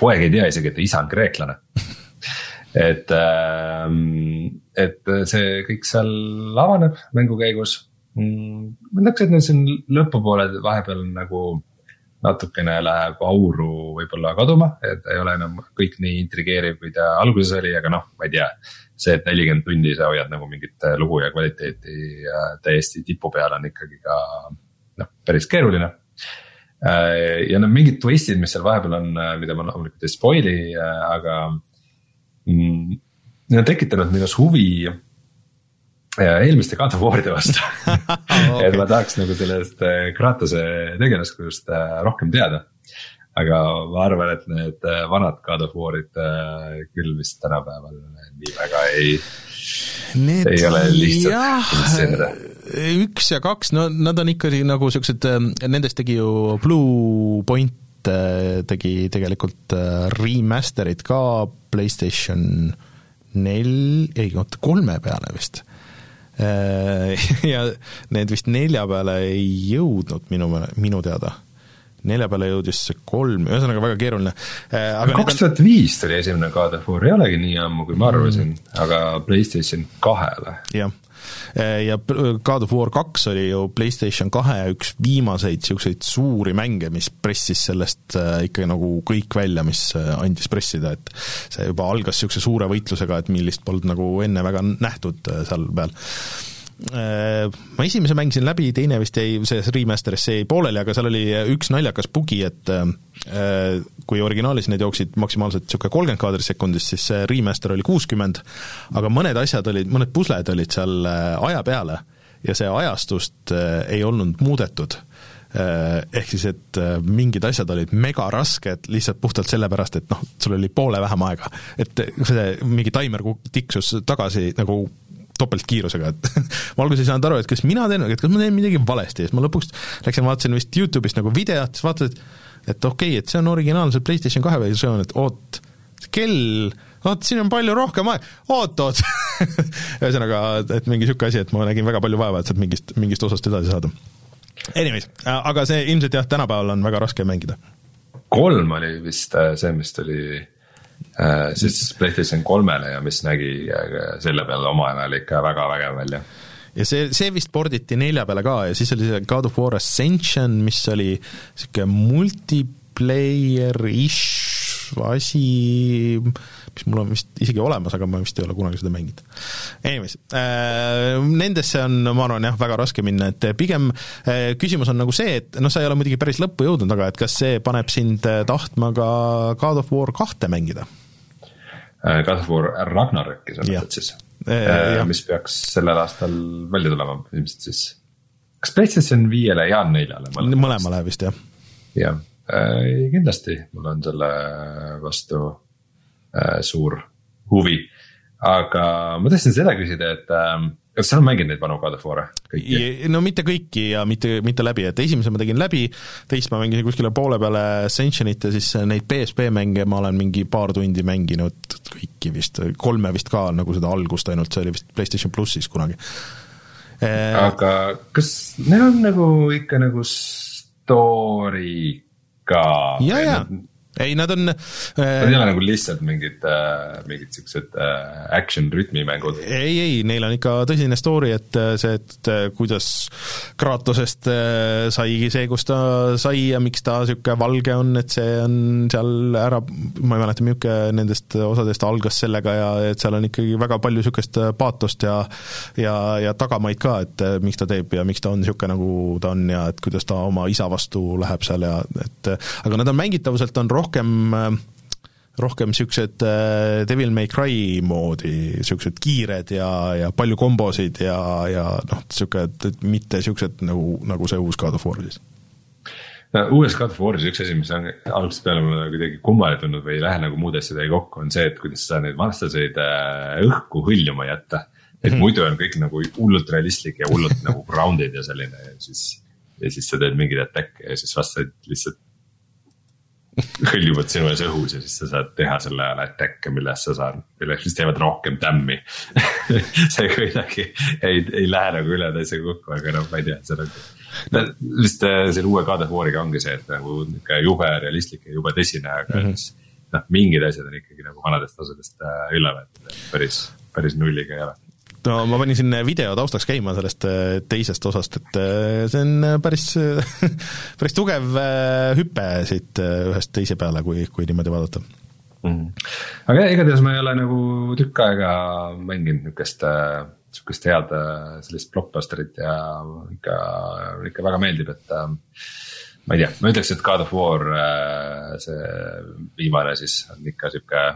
poeg ei tea isegi, et isa on kreeklane et, et see kõik seal avaneb mängu käigus mm,. ma ütleks, et nüüd siin lõpupoole vahepeal nagu natukene läheb auru võib-olla kaduma, et ei ole enam kõik nii intrigeeriv, kui ta alguses oli, aga noh, ma ei tea. see, et nelikümmend tundi sa hoiad nagu mingit lugu ja kvaliteeti ja täiesti tipu peal on ikkagi ka noh, päris keeruline. Äh, ja noh, mingid twist'id, mis seal vahepeal on, äh, mida ma loomulikult ei spoil'i, äh, aga. Need on tekitanud minus huvi eelmiste God of War'ide vastu okay. et ma tahaks nagu sellest äh, Kratose tegelaskujust äh, rohkem teada. aga ma arvan, et need äh, vanad God of War'id küll vist tänapäeval nii väga ei. Need ei ole lihtsalt. üks ja kaks, no nad on ikkagi nagu siuksed, nendest tegi ju Blue Point äh, tegi tegelikult äh, remaster'id ka PlayStation nel-, ei oota, kolme peale vist ja need vist nelja peale ei jõudnud minu, minu teada. nelja peale jõudis kolm, ühesõnaga väga keeruline. kaks tuhat viis tuli esimene God of War, ei olegi nii ammu, kui ma arvasin mm., aga PlayStation kahele. jah ja God of War kaks oli ju PlayStation kahe üks viimaseid niisuguseid suuri mänge, mis pressis sellest eh, ikka nagu kõik välja, mis eh, andis pressida, et see juba algas niisuguse suure võitlusega, et millist polnud nagu enne väga nähtud seal peal ma esimese mängisin läbi, teine vist jäi, selles remaster'is see jäi pooleli, aga seal oli üks naljakas bugi, et äh, kui originaalis need jooksid maksimaalselt niisugune kolmkümmend kaadrit sekundis, siis see remaster oli kuuskümmend, aga mõned asjad olid, mõned pusled olid seal äh, aja peale ja see ajastust ei olnud muudetud ehk siis, et mingid asjad olid megarasked lihtsalt puhtalt sellepärast, et noh, sul oli poole vähem aega. et see mingi taimer tiksus tagasi nagu topeltkiirusega, et ma alguses ei saanud aru, et kas mina teen, et kas ma teen midagi valesti ja siis ma lõpuks läksin, vaatasin vist Youtube'ist nagu videot, siis vaatasin, et et okei okay,, et see on originaalselt PlayStation kahe versioon, et oot, kell, vaat siin on palju rohkem aega, oot-oot ühesõnaga, et mingi niisugune asi, et ma nägin väga palju vaeva, et sealt mingist, mingist osast edasi saada. Anyways, aga see ilmselt jah, tänapäeval on väga raske mängida. kolm oli vist äh, see, mis tuli siis PlayStation kolmele ja mis nägi äh, selle peale omal ajal ikka väga vägev välja. ja see, see vist porditi nelja peale ka ja siis oli see God of War Ascension, mis oli sihuke multiplayer-ish asi, mis mul on vist isegi olemas, aga ma vist ei ole kunagi seda mänginud. Anyways äh,, nendesse on, ma arvan jah, väga raske minna, et pigem äh, küsimus on nagu see, et noh, sa ei ole muidugi päris lõppu jõudnud, aga et kas see paneb sind äh, tahtma ka God of War kahte mängida? äh,. God of War Ragnaröki sa mõtled siis äh,, äh mis peaks sellel aastal välja tulema ilmselt siis. kas PlayStation viiele ja neljale? mõlemale vist jah. jah äh,, kindlasti mul on selle vastu äh, suur huvi. aga ma tahtsin seda küsida, et äh, kas sa oled mänginud neid vanu God of War'e kõiki? no mitte kõiki ja mitte, mitte läbi, et esimese ma tegin läbi, teist ma mängisin kuskile poole peale Ascensionit ja siis neid PSP mänge ma olen mingi paar tundi mänginud kõiki vist, kolme vist ka nagu seda algust ainult, see oli vist PlayStation plussis kunagi. aga kas neil on nagu ikka nagu story ka? ja, ja, ei, nad on äh,. Nad ei ole nagu lihtsalt mingid äh,, mingid siuksed äh, action rütmimängud. ei, ei, neil on ikka tõsine story, et äh, see, et äh, kuidas Kratosest äh, saigi see, kus ta sai ja miks ta niisugune valge on, et see on seal ära, ma ei mäleta, milline nendest osadest algas sellega ja et seal on ikkagi väga palju äh, paatost ja ja, ja tagamaid ka, et äh, miks ta teeb ja miks ta on niisugune, nagu ta on ja et kuidas ta oma isa vastu läheb seal ja et aga nad on mängitavuselt on rohkem rohkem rohkem niisugused äh, Devil May Cry moodi, niisugused kiired ja, ja palju kombosid ja, ja noh, niisugune, et mitte niisugused nagu, nagu see uus God of War siis no uues God of War'is üks asi, mis on algusest peale mulle kuidagi kummaline tundnud või ei lähe nagu muude asjadega kokku, on see, et kuidas sa neid vastaseid äh, õhku hõljuma jätta. et -hmm. muidu on kõik nagu hullult realistlik ja hullult nagu grounded ja selline ja siis, ja siis sa teed mingeid attack'e ja siis vastased lihtsalt hõljuvad sinu ees õhus ja siis sa saad teha selle ajal attack'e, millest sa saad, millest siis teevad rohkem tämmi see kuidagi ei, ei lähe nagu üle teise kokku, aga noh, ma ei tea, see on no,. vist äh, selle uue God of War'iga ongi see, et nagu nihuke jube realistlik ja jube tõsine, aga mm -hmm. siis. noh, mingid asjad on ikkagi nagu vanadest asjadest äh, üle võetud, päris, päris nulliga ei ole no ma panin siin video taustaks käima sellest äh, teisest osast, et äh, see on äh, päris, päris tugev hüpe siit ühest teise peale, kui, kui niimoodi vaadata mm. aga igatahes ma ei ole nagu tükk aega mänginud niukest, sihukest head sellist blockbusterit ja ikka, ikka väga meeldib, et ma ei tea, ma ütleks, et God of War, see viimane siis on ikka sihuke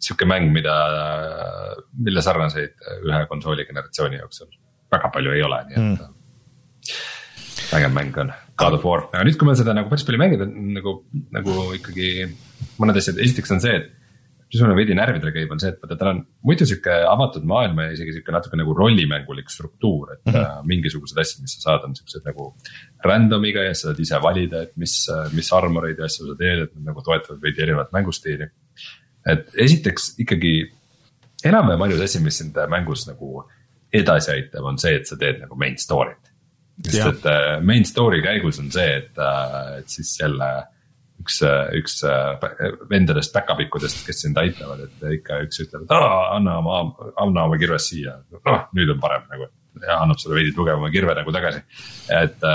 sihuke mäng, mida, mille sarnaseid ühe konsooli generatsiooni jooksul väga palju ei ole, nii et mm. vägev mäng on God of War, aga nüüd, kui ma seda nagu päris palju mängida, nagu, nagu ikkagi mõned asjad, esiteks on see, et mis mulle veidi närvidele käib, on see, et vaata, tal on muidu sihuke avatud maailm ja isegi sihuke natuke nagu rollimängulik struktuur, et mm -hmm. mingisugused asjad, mis sa saad, on siuksed nagu. Random'iga ja sa saad ise valida, et mis, mis armoreid ja asju sa teed, et nad nagu toetavad veidi erinevat mängustiili. Et esiteks ikkagi enam-vähem ainus asi, mis sind mängus nagu edasi aitab, on see, et sa teed nagu main story't. sest et äh, main story käigus on see, et, äh, et siis jälle üks, üks äh, vendadest päkapikkudest, kes sind aitavad, et ikka üks ütleb, et aa, anna oma, anna oma kirves siia, noh nüüd on parem nagu. ja annab sulle veidi tugevama kirve nagu tagasi, et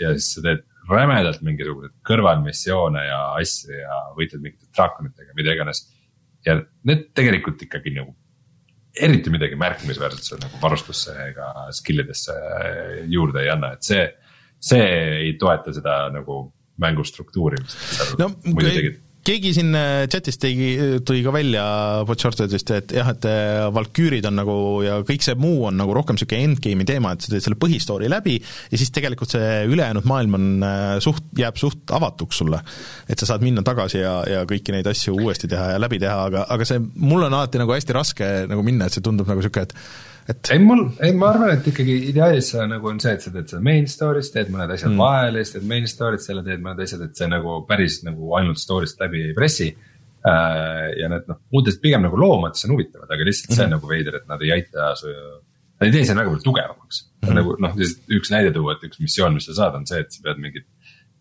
ja siis sa teed rämedalt mingisuguseid kõrvalmissioone ja asju ja võitled mingite draakonitega, mida iganes. Ja need tegelikult ikkagi nagu eriti midagi märkimisväärset nagu varustusse ega skill idesse juurde ei anna, et see, see ei toeta seda nagu mängu struktuuri, mis nad seal no, muidu tegid keegi siin äh, chatis tegi, tõi ka välja Butchortedist, et jah, et äh, Valküürid on nagu ja kõik see muu on nagu rohkem niisugune endgame'i teema, et sa teed selle põhistory läbi ja siis tegelikult see ülejäänud maailm on äh, suht, jääb suht avatuks sulle. et sa saad minna tagasi ja, ja kõiki neid asju uuesti teha ja läbi teha, aga, aga see, mul on alati nagu hästi raske nagu minna, et see tundub nagu niisugune, et et. ei, mul, ei, ma arvan, et ikkagi ideaalis nagu on see, et sa teed seda main story's, teed mõned asjad mm. vahele, siis teed main story't, selle teed mõned asjad, et see nagu päris nagu ainult story'st läbi ei pressi äh,. ja need noh, muudest pigem nagu loomades on huvitavad, aga lihtsalt see on mm. nagu veider, et nad ei aita su. Nad ei tee sind väga palju tugevamaks mm, -hmm. nagu noh, üks näide tuua, et üks missioon, mis sa saad, on see, et sa pead mingit,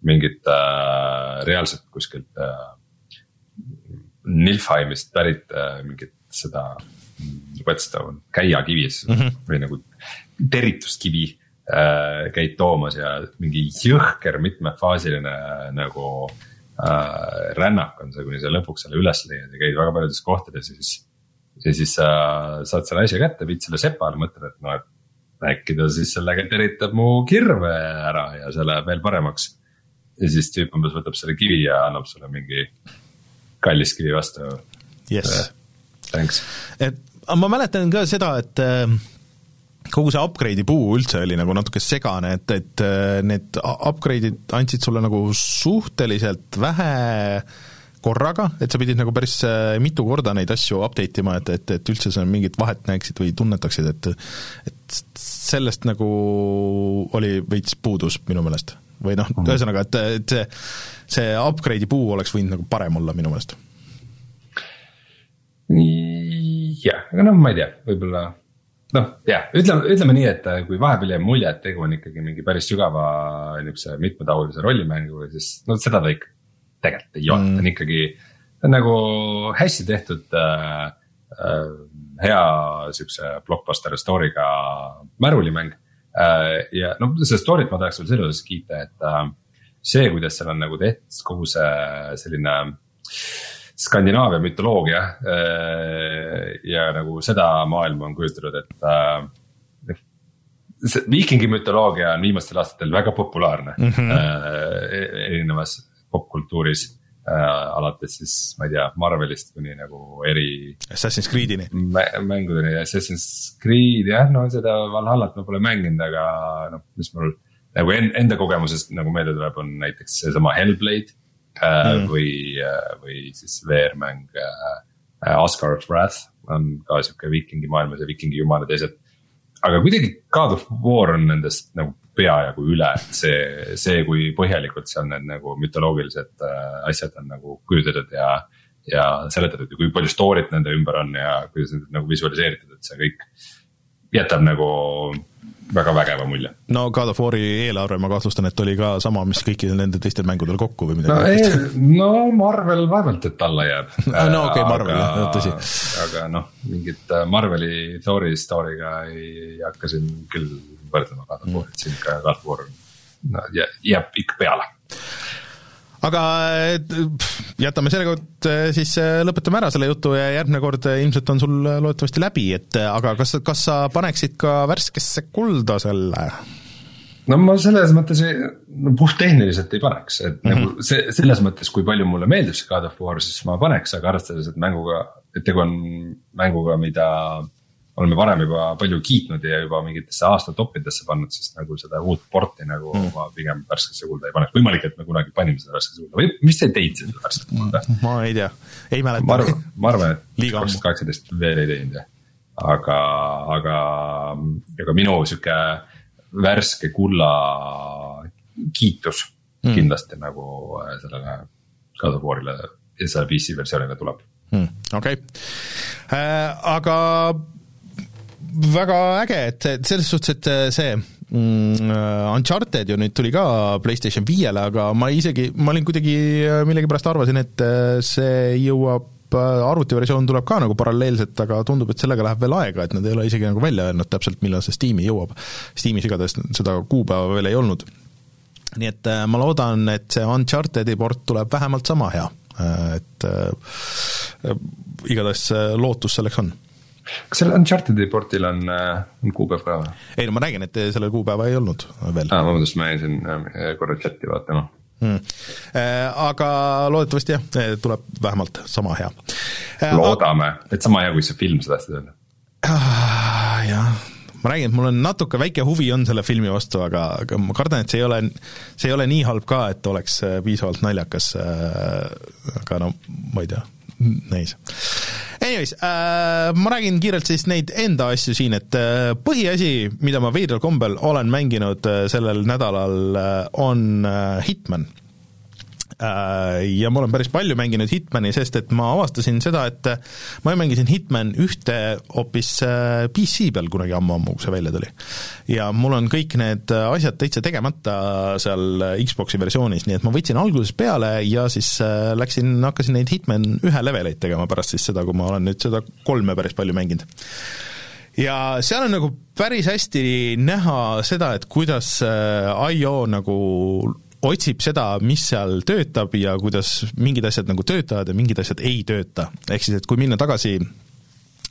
mingit äh, reaalselt kuskilt äh, Nilfheimist pärit äh, mingit seda whetstone, käiakivis mm -hmm. või nagu terituskivi äh, käid toomas ja mingi jõhker mitmefaasiline nagu äh, rännak on see, kuni sa lõpuks selle üles leiad ja käid väga paljudes kohtades ja siis. ja siis sa äh, saad selle asja kätte, viid selle sepale, mõtled, et noh, et äkki ta siis sellega teritab mu kirve ära ja see läheb veel paremaks. ja siis tüüp umbes võtab selle kivi ja annab sulle mingi kallis kivi vastu yes.. Thanks. et aga ma mäletan ka seda, et äh, kogu see upgrade'i puu üldse oli nagu natuke segane, et, et äh, need upgrade'id andsid sulle nagu suhteliselt vähe korraga, et sa pidid nagu päris äh, mitu korda neid asju update ima, et, et, et üldse sa mingit vahet näeksid või tunnetaksid, et et sellest nagu oli veits puudus minu meelest. või noh, mhm. ühesõnaga, et, et see, see upgrade'i puu oleks võinud nagu parem olla minu meelest jah, aga noh, ma ei tea, võib-olla noh, jah, ütleme, ütleme nii, et äh, kui vahepeal jäi mulje, et tegu on ikkagi mingi päris sügava niisuguse mitmetahulise rollimänguga, siis no seda ta ikka tegelikult ei ole mm., ta on ikkagi. ta on nagu hästi tehtud äh, äh, hea siukse blockbuster story'ga märulimäng äh,. ja no seda story't ma tahaks veel selle osas kiita, et äh, see, kuidas seal on nagu tehtud kogu see selline Skandinaavia mütoloogia äh, ja nagu seda maailma on kujutatud, et äh, see viikingi mütoloogia on viimastel aastatel väga populaarne mm -hmm. erinevas popkultuuris äh,. alates siis, ma ei tea, Marvelist kuni nagu eri. Assassin's Creed'ini mängudeni, Assassin's Creed jah, no seda Valhallat ma pole mänginud, aga noh, mis mul nagu enda kogemusest nagu meelde tuleb, on näiteks seesama Hellblade mm. või, äh, või siis VR-mäng Asgard's äh, Wrath on ka sihuke viikingi maailmas ja viikingi jumalad ja asjad. aga kuidagi God of War on nendest nagu peajagu üle, et see, see, kui põhjalikult seal need nagu mütoloogilised asjad on nagu kujutatud ja. ja seletatud ja kui palju story't nende ümber on ja kuidas need nagu visualiseeritud, et see kõik jätab nagu väga vägeva mulje. no God of War'i eelarve, ma kahtlustan, et oli ka sama, mis kõikidel nendel teistel mängudel kokku või midagi no, ei, no Marvel vaevalt, et alla jääb no okei okay,, Marvel jah, tõsi. aga noh, mingit äh, Marveli Thor'i story'ga ei hakka siin küll võrdlema God of War'it, siin ikka God of War no, jääb ikka peale aga jätame selle kord äh, siis äh, lõpetame ära selle jutu ja järgmine kord äh, ilmselt on sul loodetavasti läbi, et aga kas, kas sa paneksid ka värskesse kulda selle? no ma selles mõttes no puhttehniliselt ei paneks, et mm -hmm. nagu see, selles mõttes, kui palju mulle meeldib see God of War, siis ma paneks, aga arvestades, et mänguga, et tegu on mänguga, mida oleme varem juba palju kiitnud ja juba mingitesse aasta toppidesse pannud, siis nagu seda uut porti nagu mm. ma pigem värskesse kuulda ei paneks. võimalik, et me kunagi panime seda värskesse kuulda või mis te teinud seda värskesse kuulda? ma ei tea, ei mäleta. ma arvan, ma arvan, et kaks tuhat kaheksateist veel ei teinud jah. aga, aga, aga minu sihuke värske kulla kiitus mm. kindlasti nagu äh, sellele God of War'ile ja selle PC versioonile tuleb mm,. okei okay. äh,, aga väga äge, et selles suhtes, et see mm, Uncharted ju nüüd tuli ka PlayStation viiele, aga ma isegi, ma olin kuidagi millegipärast arvasin, et see jõuab arvutiversioon tuleb ka nagu paralleelselt, aga tundub, et sellega läheb veel aega, et nad ei ole isegi nagu välja öelnud täpselt, millal see Steam'i jõuab. Steamis igatahes seda kuupäeva veel ei olnud. nii et äh, ma loodan, et see Unchartedi port tuleb vähemalt sama hea, äh, et äh, igatahes lootus selleks on kas seal Uncharted'i portil on, äh, on kuupäev ka või? ei no ma räägin, et sellel kuupäeva ei olnud veel. aa, vabandust, ma jäin siin äh, korra chati vaatama mm.. Aga loodetavasti jah, tuleb vähemalt sama hea. loodame, et sama hea, kui see film, sa tahtsid öelda? Ah, jah, ma räägin, et mul on natuke väike huvi on selle filmi vastu, aga, aga ma kardan, et see ei ole, see ei ole nii halb ka, et oleks piisavalt naljakas. aga no ma ei tea, näis Anyways äh,, ma räägin kiirelt siis neid enda asju siin, et äh, põhiasi, mida ma veidral kombel olen mänginud äh, sellel nädalal äh,, on äh, Hitman. Äh, ja ma olen päris palju mänginud Hitmani, sest et ma avastasin seda, et ma mängisin Hitman ühte hoopis äh, PC peal kunagi ammu-ammu, kui see välja tuli. ja mul on kõik need asjad täitsa tegemata seal Xbox'i versioonis, nii et ma võtsin algusest peale ja siis äh, läksin, hakkasin neid Hitman ühe leveleid tegema pärast siis seda, kui ma olen nüüd seda kolme päris palju mänginud ja seal on nagu päris hästi näha seda, et kuidas IO nagu otsib seda, mis seal töötab ja kuidas mingid asjad nagu töötavad ja mingid asjad ei tööta. ehk siis, et kui minna tagasi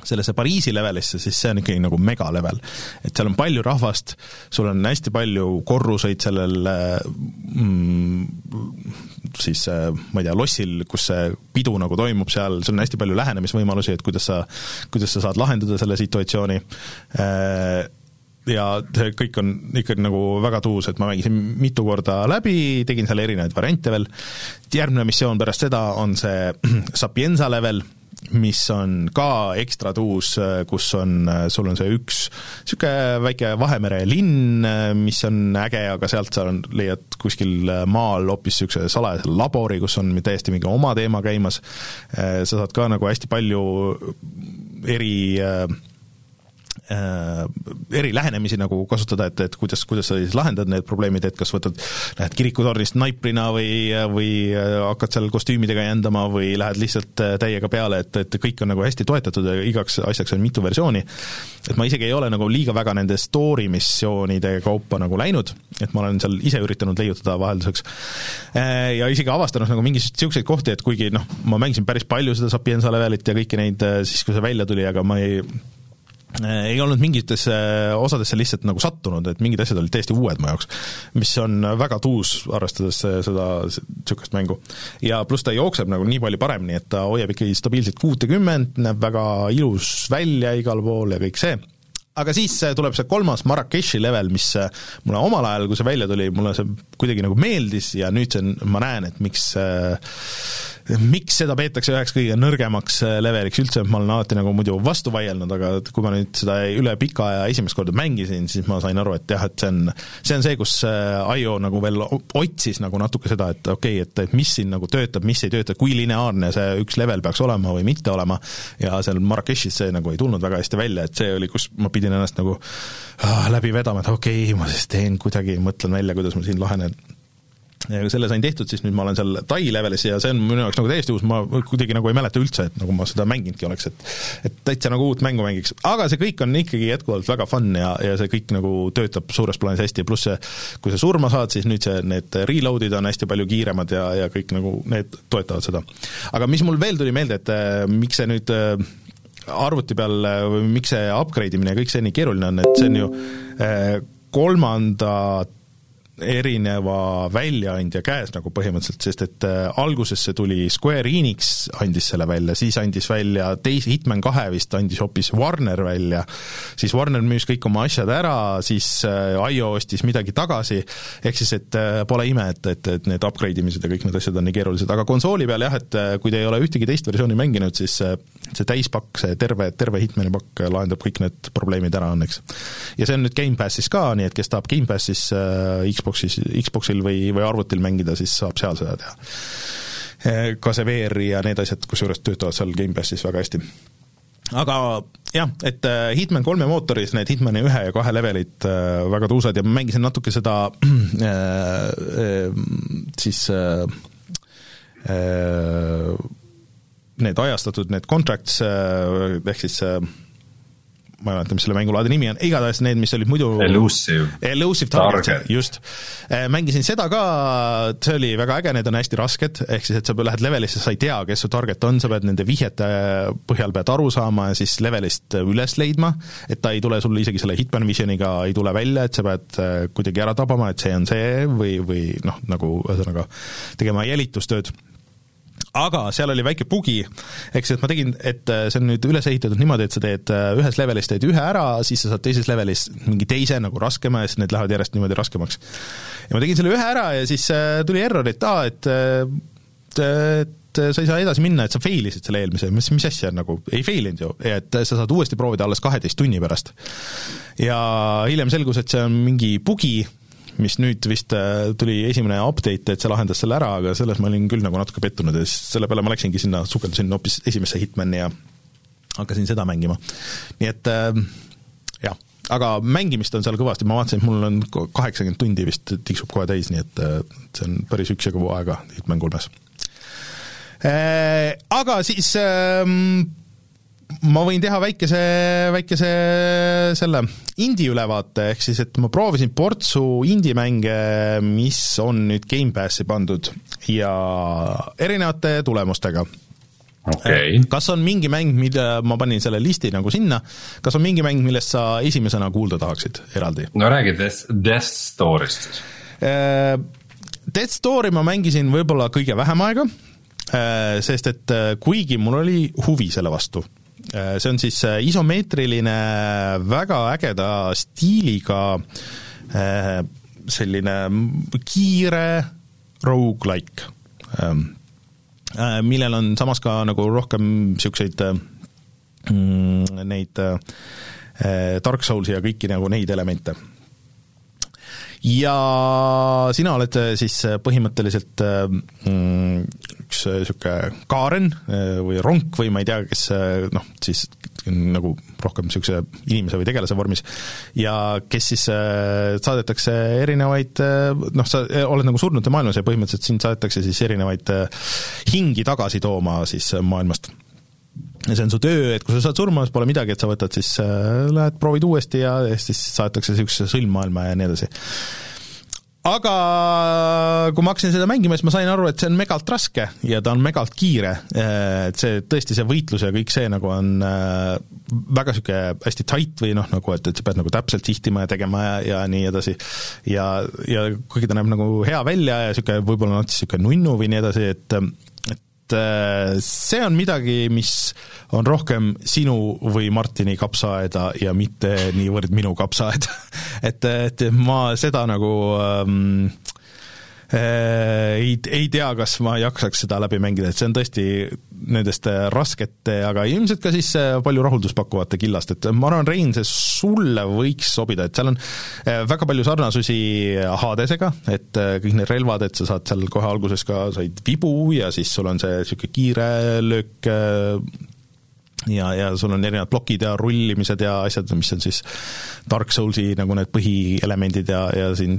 sellesse Pariisi levelisse, siis see on ikkagi nagu megalevel. et seal on palju rahvast, sul on hästi palju korruseid sellel mm, siis ma ei tea, lossil, kus see pidu nagu toimub seal, sul on hästi palju lähenemisvõimalusi, et kuidas sa, kuidas sa saad lahendada selle situatsiooni äh, ja see kõik on ikkagi nagu väga tuus, et ma mängisin mitu korda läbi, tegin seal erinevaid variante veel, järgmine missioon pärast seda on see Sapienza level, mis on ka ekstra tuus, kus on, sul on see üks niisugune väike Vahemere linn, mis on äge, aga sealt sa leiad kuskil maal hoopis niisuguse salajase labori, kus on täiesti mingi oma teema käimas, sa saad ka nagu hästi palju eri äh, eri lähenemisi nagu kasutada, et, et kuidas, kuidas sa siis lahendad need probleemid, et kas võtad, lähed kirikutornist naiprina või, või äh, hakkad seal kostüümidega jändama või lähed lihtsalt äh, täiega peale, et, et kõik on nagu hästi toetatud ja igaks asjaks on mitu versiooni. et ma isegi ei ole nagu liiga väga nende story missioonide kaupa nagu läinud, et ma olen seal ise üritanud leiutada vahelduseks. Äh, ja isegi avastanud nagu mingisuguseid niisuguseid kohti, et kuigi noh, ma mängisin päris palju seda Sapienza levelit ja kõiki neid siis, kui see välja tuli, aga ma ei Äh, ei olnud mingitesse osadesse lihtsalt nagu sattunud, et mingid asjad olid täiesti uued mu jaoks, mis on väga tuus, arvestades seda niisugust mängu. ja pluss ta jookseb nagu nii palju paremini, et ta hoiab ikkagi stabiilselt kuutekümmet, näeb väga ilus välja igal pool ja kõik see, aga siis äh, tuleb see kolmas Marrakechi level, mis äh, mulle omal ajal, kui see välja tuli, mulle see kuidagi nagu meeldis ja nüüd see on, ma näen, et miks äh, miks seda peetakse üheks kõige nõrgemaks äh, leveliks üldse, ma olen alati nagu muidu vastu vaielnud, aga kui ma nüüd seda üle pika aja esimest korda mängisin, siis ma sain aru, et jah, et see on, see on see, kus äh, IO nagu veel otsis nagu natuke seda, et okei okay,, et, et mis siin nagu töötab, mis ei tööta, kui lineaarne see üks level peaks olema või mitte olema, ja seal Marrakechis see nagu ei tulnud väga hästi välja, et see oli, kus ma pidin ennast nagu ah, läbi vedama, et okei okay,, ma siis teen kuidagi, mõtlen välja, kuidas ma siin lahenen ja selle sain tehtud, siis nüüd ma olen seal Tai levelis ja see on minu jaoks nagu täiesti uus, ma kuidagi nagu ei mäleta üldse, et nagu ma seda mänginudki oleks, et et täitsa nagu uut mängu mängiks, aga see kõik on ikkagi jätkuvalt väga fun ja, ja see kõik nagu töötab suures plaanis hästi, pluss see, kui sa surma saad, siis nüüd see, need reload'id on hästi palju kiiremad ja, ja kõik nagu need toetavad seda. aga mis mul veel tuli meelde, et äh, miks see nüüd äh, arvuti peal äh, või miks see upgrade imine ja kõik see nii keeruline on, et see on ju äh, kolmandat erineva väljaandja käes nagu põhimõtteliselt, sest et äh, alguses see tuli, Square Enix andis selle välja, siis andis välja teise, Hitman kahe vist andis hoopis Warner välja, siis Warner müüs kõik oma asjad ära, siis äh, IO ostis midagi tagasi, ehk siis et äh, pole ime, et, et, et need upgrade imised ja kõik need asjad on nii keerulised, aga konsooli peal jah, et kui te ei ole ühtegi teist versiooni mänginud, siis see täispakk, see terve, terve Hitmani pakk lahendab kõik need probleemid ära õnneks. ja see on nüüd Gamepassis ka, nii et kes tahab Gamepassis äh, Xboxis, Xboxil või, või arvutil mängida, siis saab seal seda teha. ka see VR ja need asjad, kusjuures töötavad seal Gamepassis väga hästi aga jah, et äh, Hitman kolme mootoris need Hitmani ühe ja kahe levelid äh, väga tuusad ja ma mängisin natuke seda äh, siis äh, need ajastatud, need contracts ehk siis äh, ma ei mäleta, mis selle mängulaadi nimi on, igatahes need, mis olid muidu Elusive. Elusive Target, target., just. Äh, mängisin seda ka, see oli väga äge, need on hästi rasked, ehk siis et sa lähed levelisse, sa ei tea, kes su target on, sa pead nende vihjete põhjal pead aru saama ja siis levelist üles leidma, et ta ei tule sulle isegi selle Hitman Visioniga ei tule välja, et sa pead äh, kuidagi ära tabama, et see on see või, või noh, nagu ühesõnaga tegema jälitustööd aga seal oli väike bugi, ehk siis et ma tegin, et äh, see on nüüd üles ehitatud niimoodi, et sa teed äh, ühes levelis teed ühe ära, siis sa saad teises levelis mingi teise nagu raskema ja siis need lähevad järjest niimoodi raskemaks. ja ma tegin selle ühe ära ja siis äh, tuli error, et aa, et et sa ei saa edasi minna, et sa fail isid selle eelmise, mis, mis asja nagu, ei fail inud ju, et sa saad uuesti proovida alles kaheteist tunni pärast. ja hiljem selgus, et see on mingi bugi, mis nüüd vist äh, tuli esimene update, et see lahendas selle ära, aga selles ma olin küll nagu natuke pettunud ja siis selle peale ma läksingi sinna, sukeldusin hoopis esimesse Hitmani ja hakkasin seda mängima. nii et äh, jah, aga mängimist on seal kõvasti, ma vaatasin, et mul on kaheksakümmend tundi vist tiksub kohe täis, nii et äh, see on päris üksjagu aega Hitman kolmes. Aga siis ähm, ma võin teha väikese, väikese selle indie-ülevaate, ehk siis et ma proovisin portsu indie-mänge, mis on nüüd Gamepassi pandud ja erinevate tulemustega okay.. kas on mingi mäng, mida ma panin selle listi nagu sinna, kas on mingi mäng, millest sa esimesena kuulda tahaksid eraldi? no räägi Death, Death Story'st siis. Äh, Death Story ma mängisin võib-olla kõige vähem aega, äh, sest et kuigi mul oli huvi selle vastu see on siis äh, isomeetriline, väga ägeda stiiliga äh, selline kiire rogu-like, ähm, millel on samas ka nagu rohkem niisuguseid mm, neid Dark Soulsi ja kõiki nagu neid elemente ja sina oled siis põhimõtteliselt mm, üks niisugune kaaren või ronk või ma ei tea, kes noh, siis nagu rohkem niisuguse inimese või tegelase vormis, ja kes siis saadetakse erinevaid noh, sa oled nagu surnute maailmas ja põhimõtteliselt sind saadetakse siis erinevaid hingi tagasi tooma siis maailmast ja see on su töö, et kui sa saad surma, siis pole midagi, et sa võtad siis, äh, lähed proovid uuesti ja siis saadetakse niisugusesse sõlmmaailma ja nii edasi. aga kui ma hakkasin seda mängima, siis ma sain aru, et see on megalt raske ja ta on megalt kiire, äh, et see, tõesti see võitlus ja kõik see nagu on äh, väga niisugune hästi tight või noh, nagu et, et sa pead nagu täpselt sihtima ja tegema ja, ja nii edasi. ja, ja kuigi ta näeb nagu hea välja ja niisugune võib-olla natuke niisugune nunnu või nii edasi, et et äh, see on midagi, mis on rohkem sinu või Martini kapsaaeda ja mitte niivõrd minu kapsaaed et, et ma seda nagu ähm, äh, ei, ei tea, kas ma jaksaks seda läbi mängida, et see on tõesti nendest raskete, aga ilmselt ka siis äh, palju rahuldust pakkuvate killast, et ma arvan, Rein, see sulle võiks sobida, et seal on äh, väga palju sarnasusi Hadesega, et äh, kõik need relvad, et sa saad seal kohe alguses ka, said vibu ja siis sul on see niisugune kiire löök ja, ja sul on erinevad plokid ja rullimised ja asjad, mis on siis Dark Soulsi nagu need põhielemendid ja, ja siin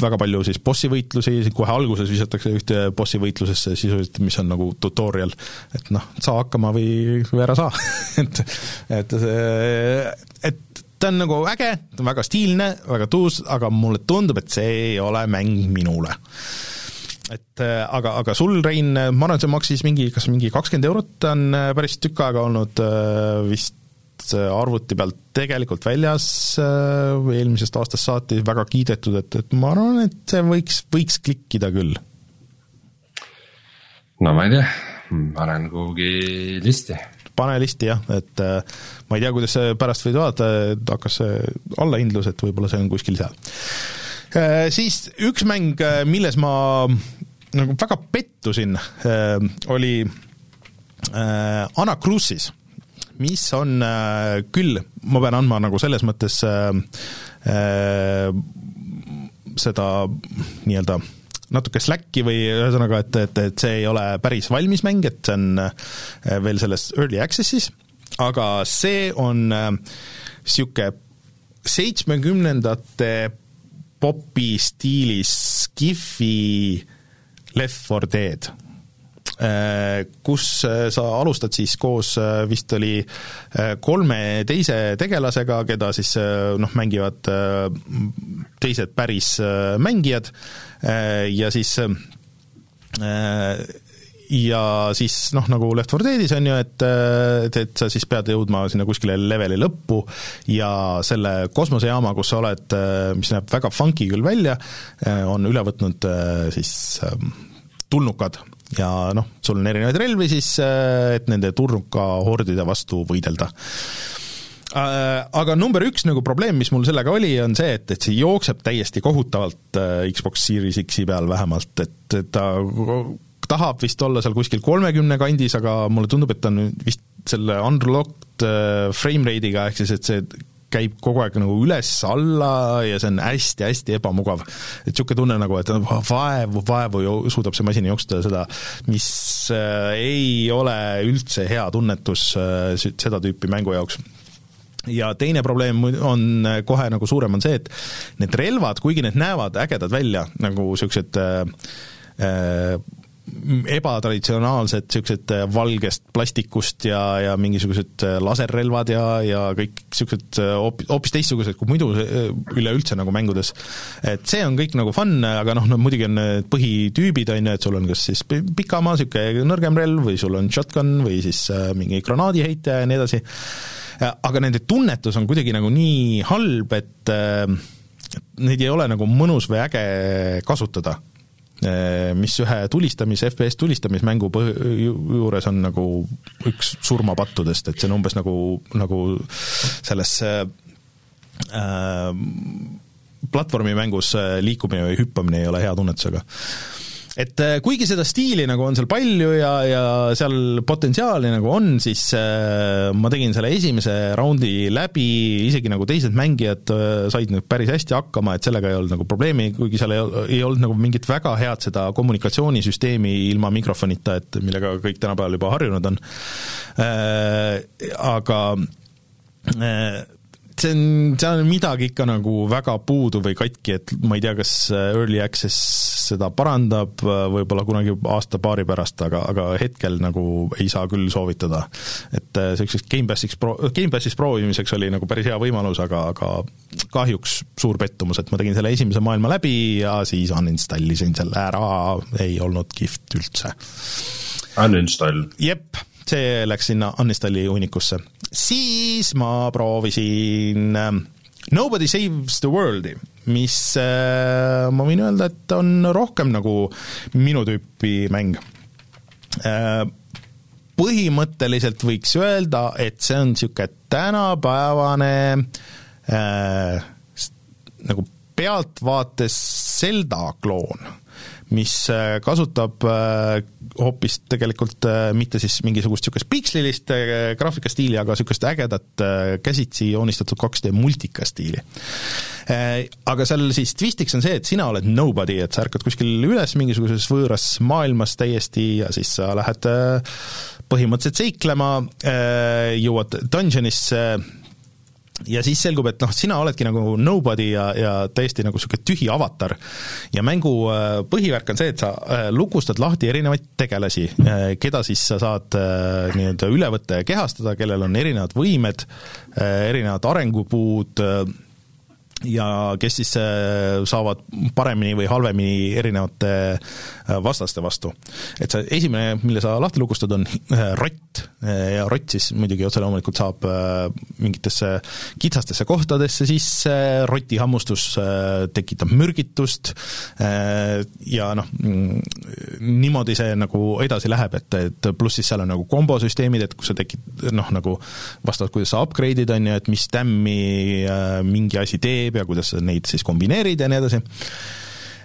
väga palju siis bossi võitlusi, kohe alguses visatakse ühte bossi võitlusesse sisuliselt, mis on nagu tutorial, et noh, saa hakkama või, või ära saa. Et, et see, et ta on nagu äge, ta on väga stiilne, väga tuus, aga mulle tundub, et see ei ole mäng minule et äh, aga, aga sul, Rein, ma arvan, see maksis mingi, kas mingi kakskümmend eurot, ta on äh, päris tükk aega olnud äh, vist arvuti pealt tegelikult väljas äh, eelmisest aastast saati, väga kiidetud, et, et ma arvan, et see võiks, võiks klikkida küll. no ma ei tea, panen kuhugi listi. pane listi jah, et äh, ma ei tea, kuidas see pärast võid vaadata, hakkas see allahindlus, et võib-olla see on kuskil seal. Siis üks mäng, milles ma nagu väga pettusin, oli Anacrusis mis on äh, küll, ma pean andma nagu selles mõttes äh, äh, seda nii-öelda natuke slack'i või ühesõnaga, et, et, et see ei ole päris valmis mäng, et see on äh, veel selles early access'is, aga see on niisugune äh, seitsmekümnendate popi stiilis Skifi Left 4 Dead. Äh, kus äh, sa alustad siis koos, äh, vist oli kolme teise tegelasega, keda siis noh, mängivad teised päris mängijad. Ja siis ja siis noh, nagu Left 4 Deadis on ju, et, et, et sa siis pead jõudma sinna kuskile leveli lõppu ja selle kosmosejaama, kus sa oled, mis näeb väga funky küll välja, on üle võtnud siis tulnukad. Ja noh, sul on erinevaid relvi siis, et nende turnuka hordide vastu võidelda. Äh, aga number üks nagu probleem, mis mul sellega oli, on see, et, et see jookseb täiesti kohutavalt äh, Xbox Series X-i peal vähemalt, et ta tahab vist olla seal kuskil kolmekümne kandis, aga mulle tundub, et ta on vist selle unlocked frame rate'iga, ehk siis et see käib kogu aeg nagu üles-alla ja see on hästi-hästi ebamugav. et niisugune tunne nagu, et vaevu, vaevu suudab see masin jooksutada seda, mis äh, ei ole üldse hea tunnetus äh, seda tüüpi mängu jaoks ja teine probleem on äh, kohe nagu suurem, on see, et need relvad, kuigi need näevad ägedad välja, nagu niisugused äh, äh, ebatraditsionaalsed niisugused äh, valgest plastikust ja, ja mingisugused äh, laserrelvad ja, ja kõik niisugused äh, hoopis, hoopis teistsugused kui muidu üleüldse nagu mängudes. et see on kõik nagu fun, aga noh, no muidugi on need põhitüübid, on ju, et sul on kas siis pikamaa niisugune nõrgem relv või sul on shotgun või siis mingi granaadiheitja ja nii edasi, aga nende tunnetus on kuidagi nagu nii halb, et neid ei ole nagu mõnus või äge kasutada mis ühe tulistamis, FPS tulistamismängu põh-, juures on nagu üks surmapattudest, et see on umbes nagu, nagu selles äh, platvormimängus liikumine või hüppamine ei ole hea tunnetusega et äh, kuigi seda stiili nagu on seal palju ja, ja seal potentsiaali nagu on, siis äh, ma tegin selle esimese raundi läbi, isegi nagu teised mängijad äh, said nüüd päris hästi hakkama, et sellega ei olnud nagu probleemi, kuigi seal ei, ei olnud nagu mingit väga head seda kommunikatsioonisüsteemi ilma mikrofonita, et millega kõik tänapäeval juba harjunud on. Aga see on, seal on midagi ikka nagu väga puudu või katki, et ma ei tea, kas Early Access seda parandab, võib-olla kunagi aasta-paari pärast, aga, aga hetkel nagu ei saa küll soovitada. et niisuguseks Gamepassiks pro-, Gamepassis proovimiseks oli nagu päris hea võimalus, aga, aga kahjuks suur pettumus, et ma tegin selle esimese maailma läbi ja siis uninstallisin selle ära, ei olnud kihvt üldse. Uninstall? jep see läks sinna Unistalli hunnikusse. Siis ma proovisin ähm, Nobody Saves the World'i, mis äh, ma võin öelda, et on rohkem nagu minu tüüpi mäng äh,. põhimõtteliselt võiks öelda, et see on niisugune tänapäevane äh, nagu pealtvaates Zelda kloon mis äh, kasutab äh, hoopis tegelikult äh, mitte siis mingisugust niisugust pikslilist graafikastiili, aga niisugust ägedat käsitsi joonistatud 2D multikastiili. Aga seal siis twistiks on see, et sina oled nobody, et sa ärkad kuskil üles mingisuguses võõras maailmas täiesti ja siis sa lähed põhimõtteliselt seiklema, jõuad dungeonisse, ja siis selgub, et noh, sina oledki nagu nobody ja, ja täiesti nagu niisugune tühi avatar. ja mängu äh, põhivärk on see, et sa äh, lukustad lahti erinevaid tegelasi, äh, keda siis sa saad nii-öelda üle võtta ja kehastada, kellel on erinevad võimed, erinevad arengupuud, ja kes siis äh, saavad paremini või halvemini erinevate äh, vastaste vastu. et see esimene, mille sa lahti lukustad, on äh, rott. Ja rott siis muidugi otse loomulikult saab mingitesse kitsastesse kohtadesse sisse, roti hammustus tekitab mürgitust. Ja noh, mm, niimoodi see nagu edasi läheb, et, et pluss siis seal on nagu kombosüsteemid, et kus sa tekid noh, nagu vastavalt, kuidas sa upgrade'id, on ju, et mis tämmi mingi asi teeb, teeb ja kuidas sa neid siis kombineerid ja nii edasi.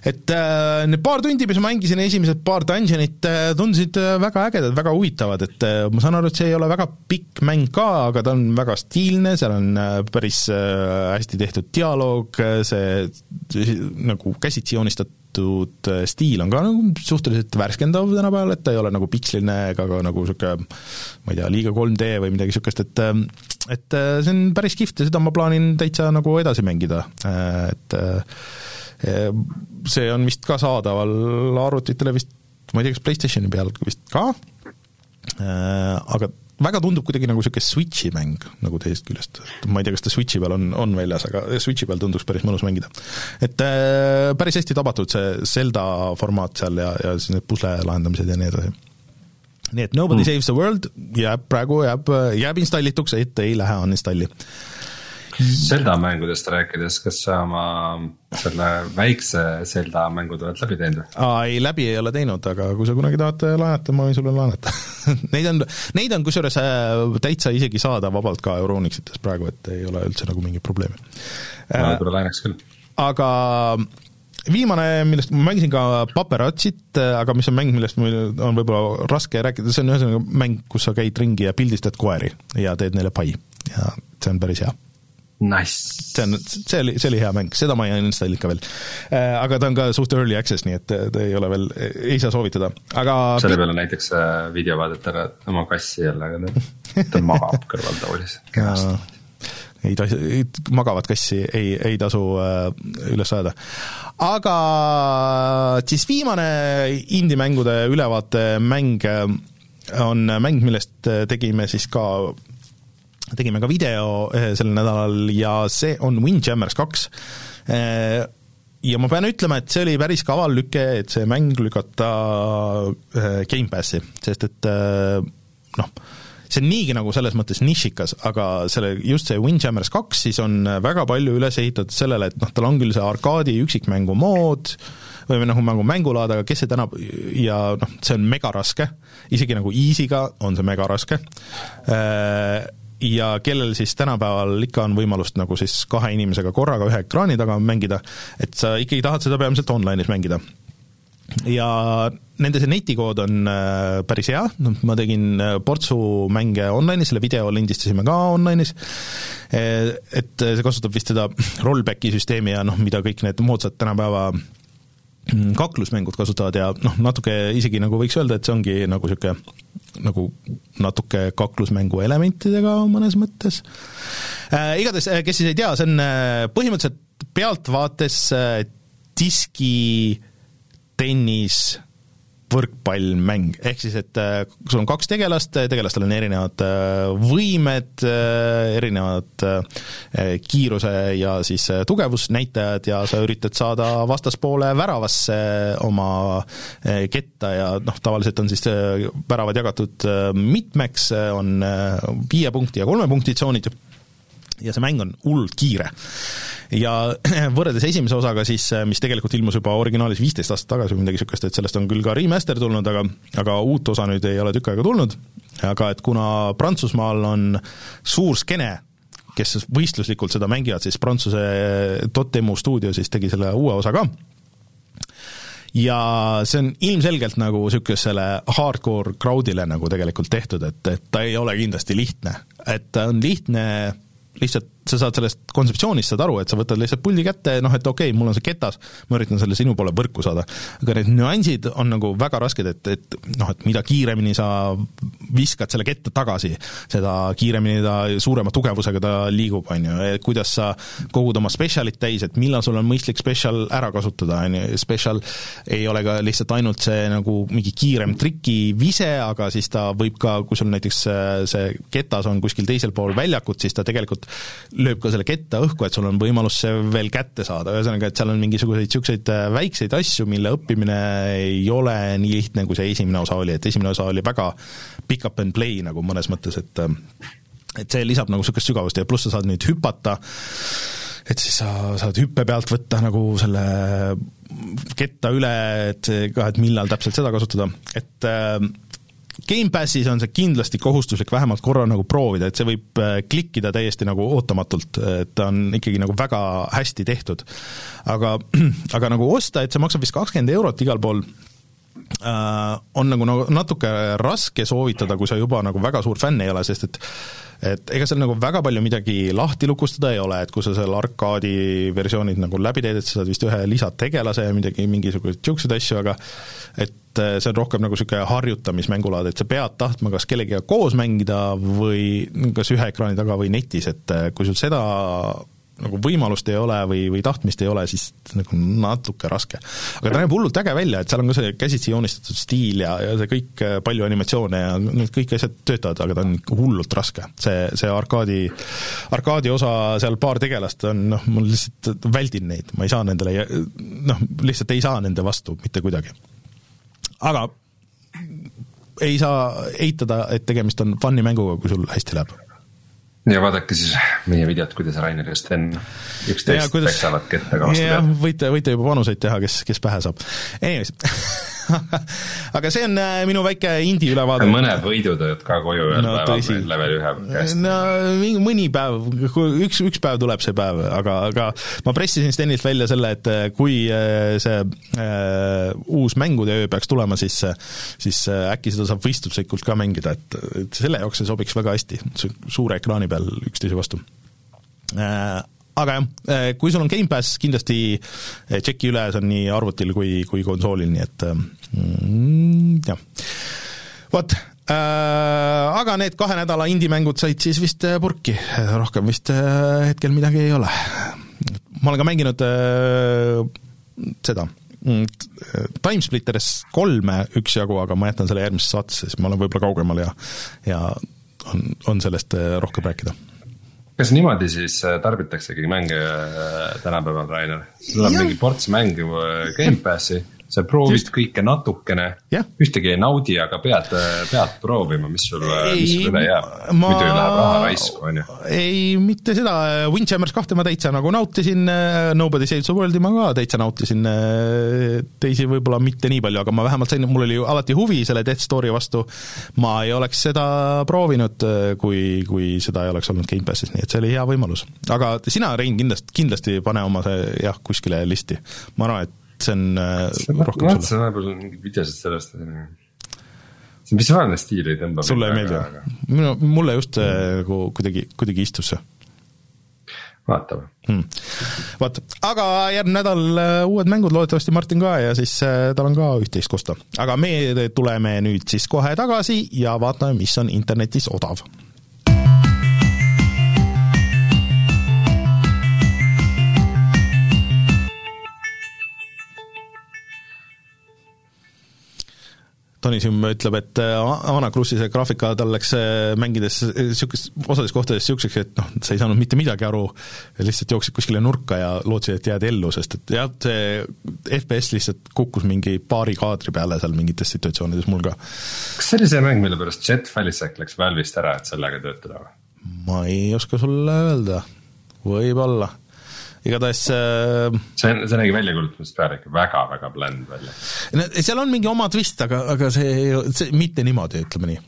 Et äh, need paar tundi, mis ma mängisin, esimesed paar dungeonit äh, tundusid äh, väga ägedad, väga huvitavad, et äh, ma saan aru, et see ei ole väga pikk mäng ka, aga ta on väga stiilne, seal on äh, päris äh, hästi tehtud dialoog, äh, see nagu käsitsi joonistatud äh, stiil on ka nagu suhteliselt värskendav tänapäeval, et ta ei ole nagu piksline ega ka nagu niisugune ma ei tea, liiga 3D või midagi niisugust, et äh, et äh, see on päris kihvt ja seda ma plaanin täitsa nagu edasi mängida, et see on vist ka saadaval arvutitele vist, ma ei tea, kas PlayStationi peal vist ka, aga väga tundub kuidagi nagu niisugune Switchi mäng nagu teisest küljest, ma ei tea, kas ta Switchi peal on, on väljas, aga Switchi peal tunduks päris mõnus mängida. et äh, päris hästi tabatud see Zelda formaat seal ja, ja siis need pusle lahendamised ja nii edasi nii et Nobody mm. Saves the World jääb praegu, jääb, jääb installituks, et ei lähe uninstalli. Zelda mängudest rääkides, kas sa oma selle väikse Zelda mängude oled läbi teinud või? aa, ei läbi ei ole teinud, aga kui sa kunagi tahad laenata, ma võin sulle laenata Neid on, neid on kusjuures äh, täitsa isegi saada vabalt ka Euronixites praegu, et ei ole üldse nagu mingit probleemi. ma võib-olla laenaks küll. aga viimane, millest ma mängisin ka Paperatsit, aga mis on mäng, millest mul on võib-olla raske rääkida, see on ühesõnaga mäng, kus sa käid ringi ja pildistad koeri ja teed neile pai ja see on päris hea. Nice. see on, see oli, see oli hea mäng, seda ma ei installinud ka veel. Äh, aga ta on ka suht early access, nii et ta ei ole veel, ei saa soovitada, aga selle peale näiteks äh, video vaadata oma kassi jälle, aga ta, ta magab kõrval toolis kenasti ei tasu, magavat kassi ei, ei tasu äh, üles ajada. aga siis viimane indie-mängude ülevaatemäng äh, on mäng, millest äh, tegime siis ka tegime ka video sel nädalal ja see on Windjammers kaks. Ja ma pean ütlema, et see oli päris kaval lüke, et see mäng lükata Gamepassi, sest et noh, see on niigi nagu selles mõttes nišikas, aga selle, just see Windjammers kaks siis on väga palju üles ehitatud sellele, et noh, tal on küll see arkaadi üksikmängu mood, või nagu nagu mängulaad, aga kes see täna ja noh, see on megaraske, isegi nagu easy'ga on see megaraske, äh, ja kellel siis tänapäeval ikka on võimalust nagu siis kahe inimesega korraga ühe ekraani taga mängida, et sa ikkagi tahad seda peamiselt online'is mängida. Ja nende see netikood on äh, päris hea, noh ma tegin äh, portsu mänge online'is, selle video lindistasime ka online'is, äh, et see kasutab vist seda rollback'i süsteemi ja noh, mida kõik need moodsad tänapäeva kaklusmängud kasutavad ja noh, natuke isegi nagu võiks öelda, et see ongi nagu niisugune nagu natuke kaklusmängu elementidega mõnes mõttes äh,. Igatahes, kes siis ei tea, see on põhimõtteliselt pealtvaates diski tennis, võrkpallmäng, ehk siis et äh, sul on kaks tegelast, tegelastel on erinevad äh, võimed, äh, erinevad kiiruse ja siis tugevusnäitajad ja sa üritad saada vastaspoole väravasse oma ketta ja noh, tavaliselt on siis väravad jagatud mitmeks, on viie punkti ja kolme punkti tsoonid. ja see mäng on hullult kiire. ja võrreldes esimese osaga siis, mis tegelikult ilmus juba originaalis viisteist aastat tagasi või midagi niisugust, et sellest on küll ka remaster tulnud, aga aga uut osa nüüd ei ole tükk aega tulnud, aga et kuna Prantsusmaal on suur skeene, kes võistluslikult seda mängivad, siis Prantsuse Dotemu stuudio siis tegi selle uue osa ka, ja see on ilmselgelt nagu niisugusele hardcore crowd'ile nagu tegelikult tehtud, et, et ta ei ole kindlasti lihtne. et ta on lihtne lihtsalt sa saad sellest kontseptsioonist, saad aru, et sa võtad lihtsalt puldi kätte, noh et okei okay,, mul on see ketas, ma üritan selle sinu poole võrku saada. aga need nüansid on nagu väga rasked, et, et noh, et mida kiiremini sa viskad selle ketta tagasi, seda kiiremini ta, suurema tugevusega ta liigub, on ju, et kuidas sa kogud oma spetsialit täis, et millal sul on mõistlik spetsial ära kasutada, on ju, spetsial ei ole ka lihtsalt ainult see nagu mingi kiirem trikivise, aga siis ta võib ka, kui sul näiteks see ketas on kuskil teisel pool väljakut, siis ta tegelikult lööb ka selle ketta õhku, et sul on võimalus see veel kätte saada, ühesõnaga, et seal on mingisuguseid niisuguseid väikseid asju, mille õppimine ei ole nii lihtne, kui see esimene osa oli, et esimene osa oli väga pick up and play nagu mõnes mõttes, et et see lisab nagu niisugust sügavust. Ja pluss sa saad nüüd hüpata, et siis sa saad hüppe pealt võtta nagu selle ketta üle, et ka, et millal täpselt seda kasutada, et äh, Gamepassis on see kindlasti kohustuslik vähemalt korra nagu proovida, et see võib äh, klikkida täiesti nagu ootamatult, et ta on ikkagi nagu väga hästi tehtud. aga, aga nagu osta, et see maksab vist kakskümmend eurot igal pool, äh, on nagu, nagu natuke raske soovitada, kui sa juba nagu väga suur fänn ei ole, sest et et ega seal nagu väga palju midagi lahti lukustada ei ole, et kui sa seal arkaadi versioonid nagu läbi teed, et sa saad vist ühe lisategelase ja midagi, mingisuguseid niisuguseid asju, aga et eh, see on rohkem nagu niisugune harjutamismängulaad, et sa pead tahtma kas kellegagi koos mängida või kas ühe ekraani taga või netis, et eh, kui sul seda nagu võimalust ei ole või, või tahtmist ei ole, siis nagu natuke raske. aga ta näeb hullult äge välja, et seal on ka see käsitsi joonistatud stiil ja, ja see kõik, äh, palju animatsioone ja need kõik asjad töötavad, aga ta on hullult raske. see, see arkaadi, arkaadi osa, seal paar tegelast on noh, mul lihtsalt väldin neid, ma ei saa nendele, noh, lihtsalt ei saa nende vastu mitte kuidagi. aga ei saa eitada, et tegemist on fun'i mänguga, kui sul hästi läheb ja vaadake siis meie videot, kuidas Rainer ja Sten üksteist peksavad kettaga vastu pead. võite, võite juba panuseid teha, kes, kes pähe saab. Anyways aga see on äh, minu väike indie ülevaade. mõned võidud olid ka koju ühel no, päeval level ühe käest. no mõni päev, üks, üks päev tuleb see päev, aga, aga ma pressisin Stenilt välja selle, et äh, kui äh, see äh, uus mängude öö peaks tulema, siis, siis äkki seda saab võistluslikult ka mängida, et, et selle jaoks see sobiks väga hästi, suure ekraani peal üksteise vastu äh, aga jah, eh, kui sul on Gamepass, kindlasti eh, tšeki üle, see on nii arvutil kui, kui konsoolil, nii et mm, jah. vot äh,, aga need kahe nädala indie-mängud said siis vist purki, rohkem vist hetkel midagi ei ole. ma olen ka mänginud äh, seda mm, Timesplitters kolme üksjagu, aga ma jätan selle järgmisesse saatesse, siis ma olen võib-olla kaugemal ja ja on, on sellest rohkem rääkida kas niimoodi siis äh, tarbitaksegi mänge äh, tänapäeval, Rainer? sul on mingi ports mängu äh, Gamepassi sa proovid Just... kõike natukene yeah., ühtegi ei naudi, aga pead, pead proovima, mis sul, mis sul üle jääb ma.... muidu läheb raha raisku, on ju. ei, mitte seda, Windjammers kahte ma täitsa nagu nautisin, Nobody Saves the World'i ma ka täitsa nautisin, teisi võib-olla mitte nii palju, aga ma vähemalt sain, mul oli ju alati huvi selle Death Story vastu, ma ei oleks seda proovinud, kui, kui seda ei oleks olnud Gamepassis, nii et see oli hea võimalus. aga sina, Rein, kindlasti, kindlasti pane oma see jah, kuskile listi. ma arvan, et see on äh, rohkem sulle. vaatasin vahepeal mingeid videosid sellest, see visuaalne stiil ei tõmba. sulle ei meeldi või? minu, mulle just nagu kuidagi, kuidagi istus see vaatame hmm.. vot, aga järgmine nädal äh, uued mängud, loodetavasti Martin ka ja siis äh, tal on ka üht-teist kosta. aga me tuleme nüüd siis kohe tagasi ja vaatame, mis on internetis odav Tony Sim ütleb, et äh, Anakrussi see graafika tal läks äh, mängides niisugust, äh, osades kohtades niisuguseks, et noh, sa ei saanud mitte midagi aru, lihtsalt jooksid kuskile nurka ja lootsid, et jääd ellu, sest et jah, see FPS lihtsalt kukkus mingi paari kaadri peale seal mingites situatsioonides mul ka. kas see oli see mäng, mille pärast Jet Falisek läks Valve'ist ära, et sellega töötada või? ma ei oska sulle öelda, võib-olla igatahes äh, see, see nägi väljakuulutamisest peale ikka väga-väga bland välja. seal on mingi oma twist, aga, aga see, see mitte niimoodi, ütleme nii.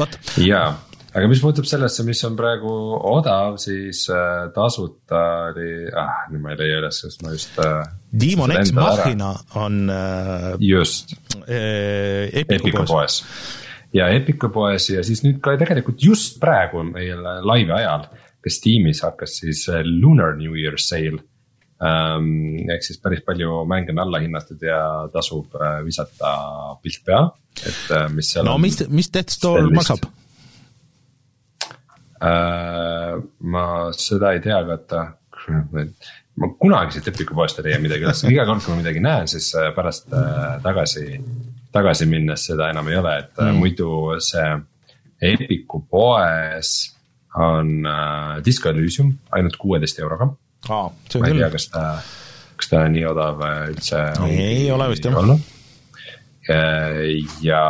vot. jaa, aga mis puutub sellesse, mis on praegu odav, siis äh, tasuta oli, ah nüüd ma ei leia üles, sest ma just äh,. Demon X Machina on äh, just äh, Epiku poes, ja Epiku poes ja siis nüüd ka tegelikult just praegu meil laivi ajal kes tiimis hakkas siis äh, Lunar New Year sale ähm,. ehk siis päris palju mänge on alla hinnatud ja tasub äh, visata pilt peale, et äh, mis seal no on, mis, mis Death Store maksab? Äh, ma seda ei tea, vaata ma kunagi siit Epiku poest ei leia midagi üles, iga kord, kui ma midagi näen, siis äh, pärast äh, tagasi, tagasi minnes seda enam ei ole, et mm. muidu see Epiku poes on äh, Disco Elysium ainult kuueteist euroga. see ma on ei tea, kas ta, kas ta nii odav äh, üldse Ei ole vist, jah. olnud. ja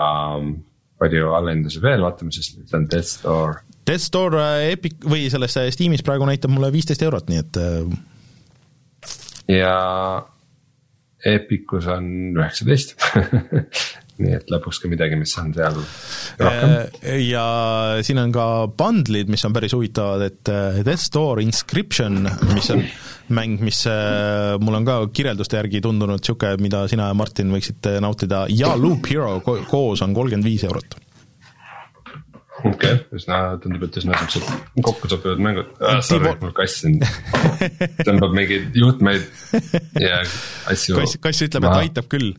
palju allahindlusi veel, vaatame siis, nüüd on Death Store. Death Store äh, Epic või selles äh, Steamis praegu näitab mulle viisteist eurot, nii et äh, ja Epicus on üheksateist nii et lõpuks ka midagi, mis on seal rohkem. Äh, ja siin on ka bundle'id, mis on päris huvitavad, et äh, Death Store Inscription, mis on mäng, mis äh, mul on ka kirjelduste järgi tundunud niisugune, mida sina ja Martin võiksite nautida, ja Loop Hero ko koos on kolmkümmend viis eurot. Okei okay,, üsna, tundub, et üsna siuksed kokku sobivad mängud ah,. Sorry, mul kass siin tõmbab mingeid juhtmeid ja asju. kass, kass ütleb, et aitab küll.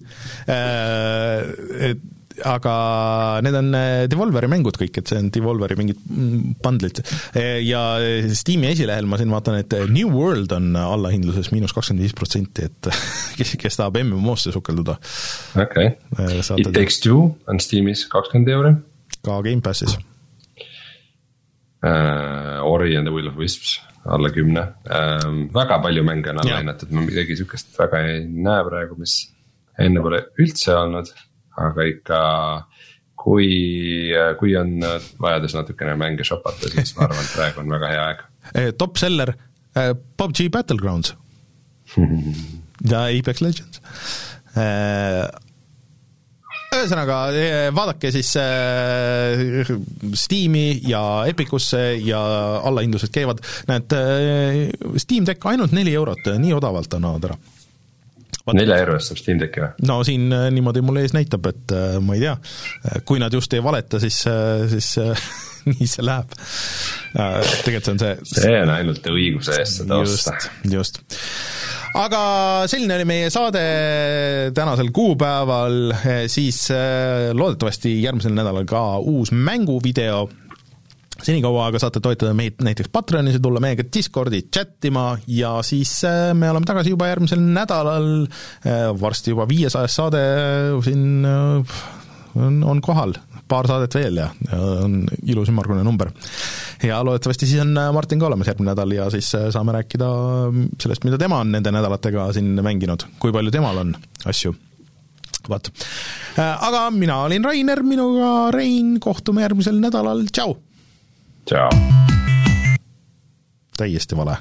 Et aga need on äh, Devolveri mängud kõik, et see on Devolveri mingid mm, bundle'id. ja Steam'i esilehel ma siin vaatan, et New World on allahindluses miinus kakskümmend viis protsenti, et kes, kes tahab MMO-sse sukelduda. okei okay., It Takes Two on Steamis kakskümmend euri. ka Gamepassis uh,. Ori and the Will of Wisps alla kümne uh,, väga palju mänge on alla hinnatud, ma midagi sihukest väga ei näe praegu, mis enne pole üldse olnud, aga ikka kui, kui on vajadus natukene mänge shopata, siis ma arvan, et praegu on väga hea aeg. Top seller uh,, PUBG Battlegrounds ja Apex Legends uh, ühesõnaga vaadake siis äh, Steam'i ja Epicusse ja allahindlused käivad, näed äh,, Steam Deck ainult neli eurot, nii odavalt annavad ära. nelja euro eest saab Steam Decki või? no siin äh, niimoodi mul ees näitab, et äh, ma ei tea, kui nad just ei valeta, siis, siis nii see läheb. tegelikult see on see see on ainult õiguse eest seda osta. just, aga selline oli meie saade tänasel kuupäeval, siis loodetavasti järgmisel nädalal ka uus mänguvideo, senikaua aga saate toetada meid näiteks Patreonis ja tulla meiega Discordi chat ima ja siis me oleme tagasi juba järgmisel nädalal, varsti juba viiesajas saade siin on, on kohal, paar saadet veel ja, ja on ilus ümmargune number. ja loodetavasti siis on Martin ka olemas järgmine nädal ja siis saame rääkida sellest, mida tema on nende nädalatega siin mänginud, kui palju temal on asju. vot. aga mina olin Rainer, minuga Rein, kohtume järgmisel nädalal, tšau! tšau! täiesti vale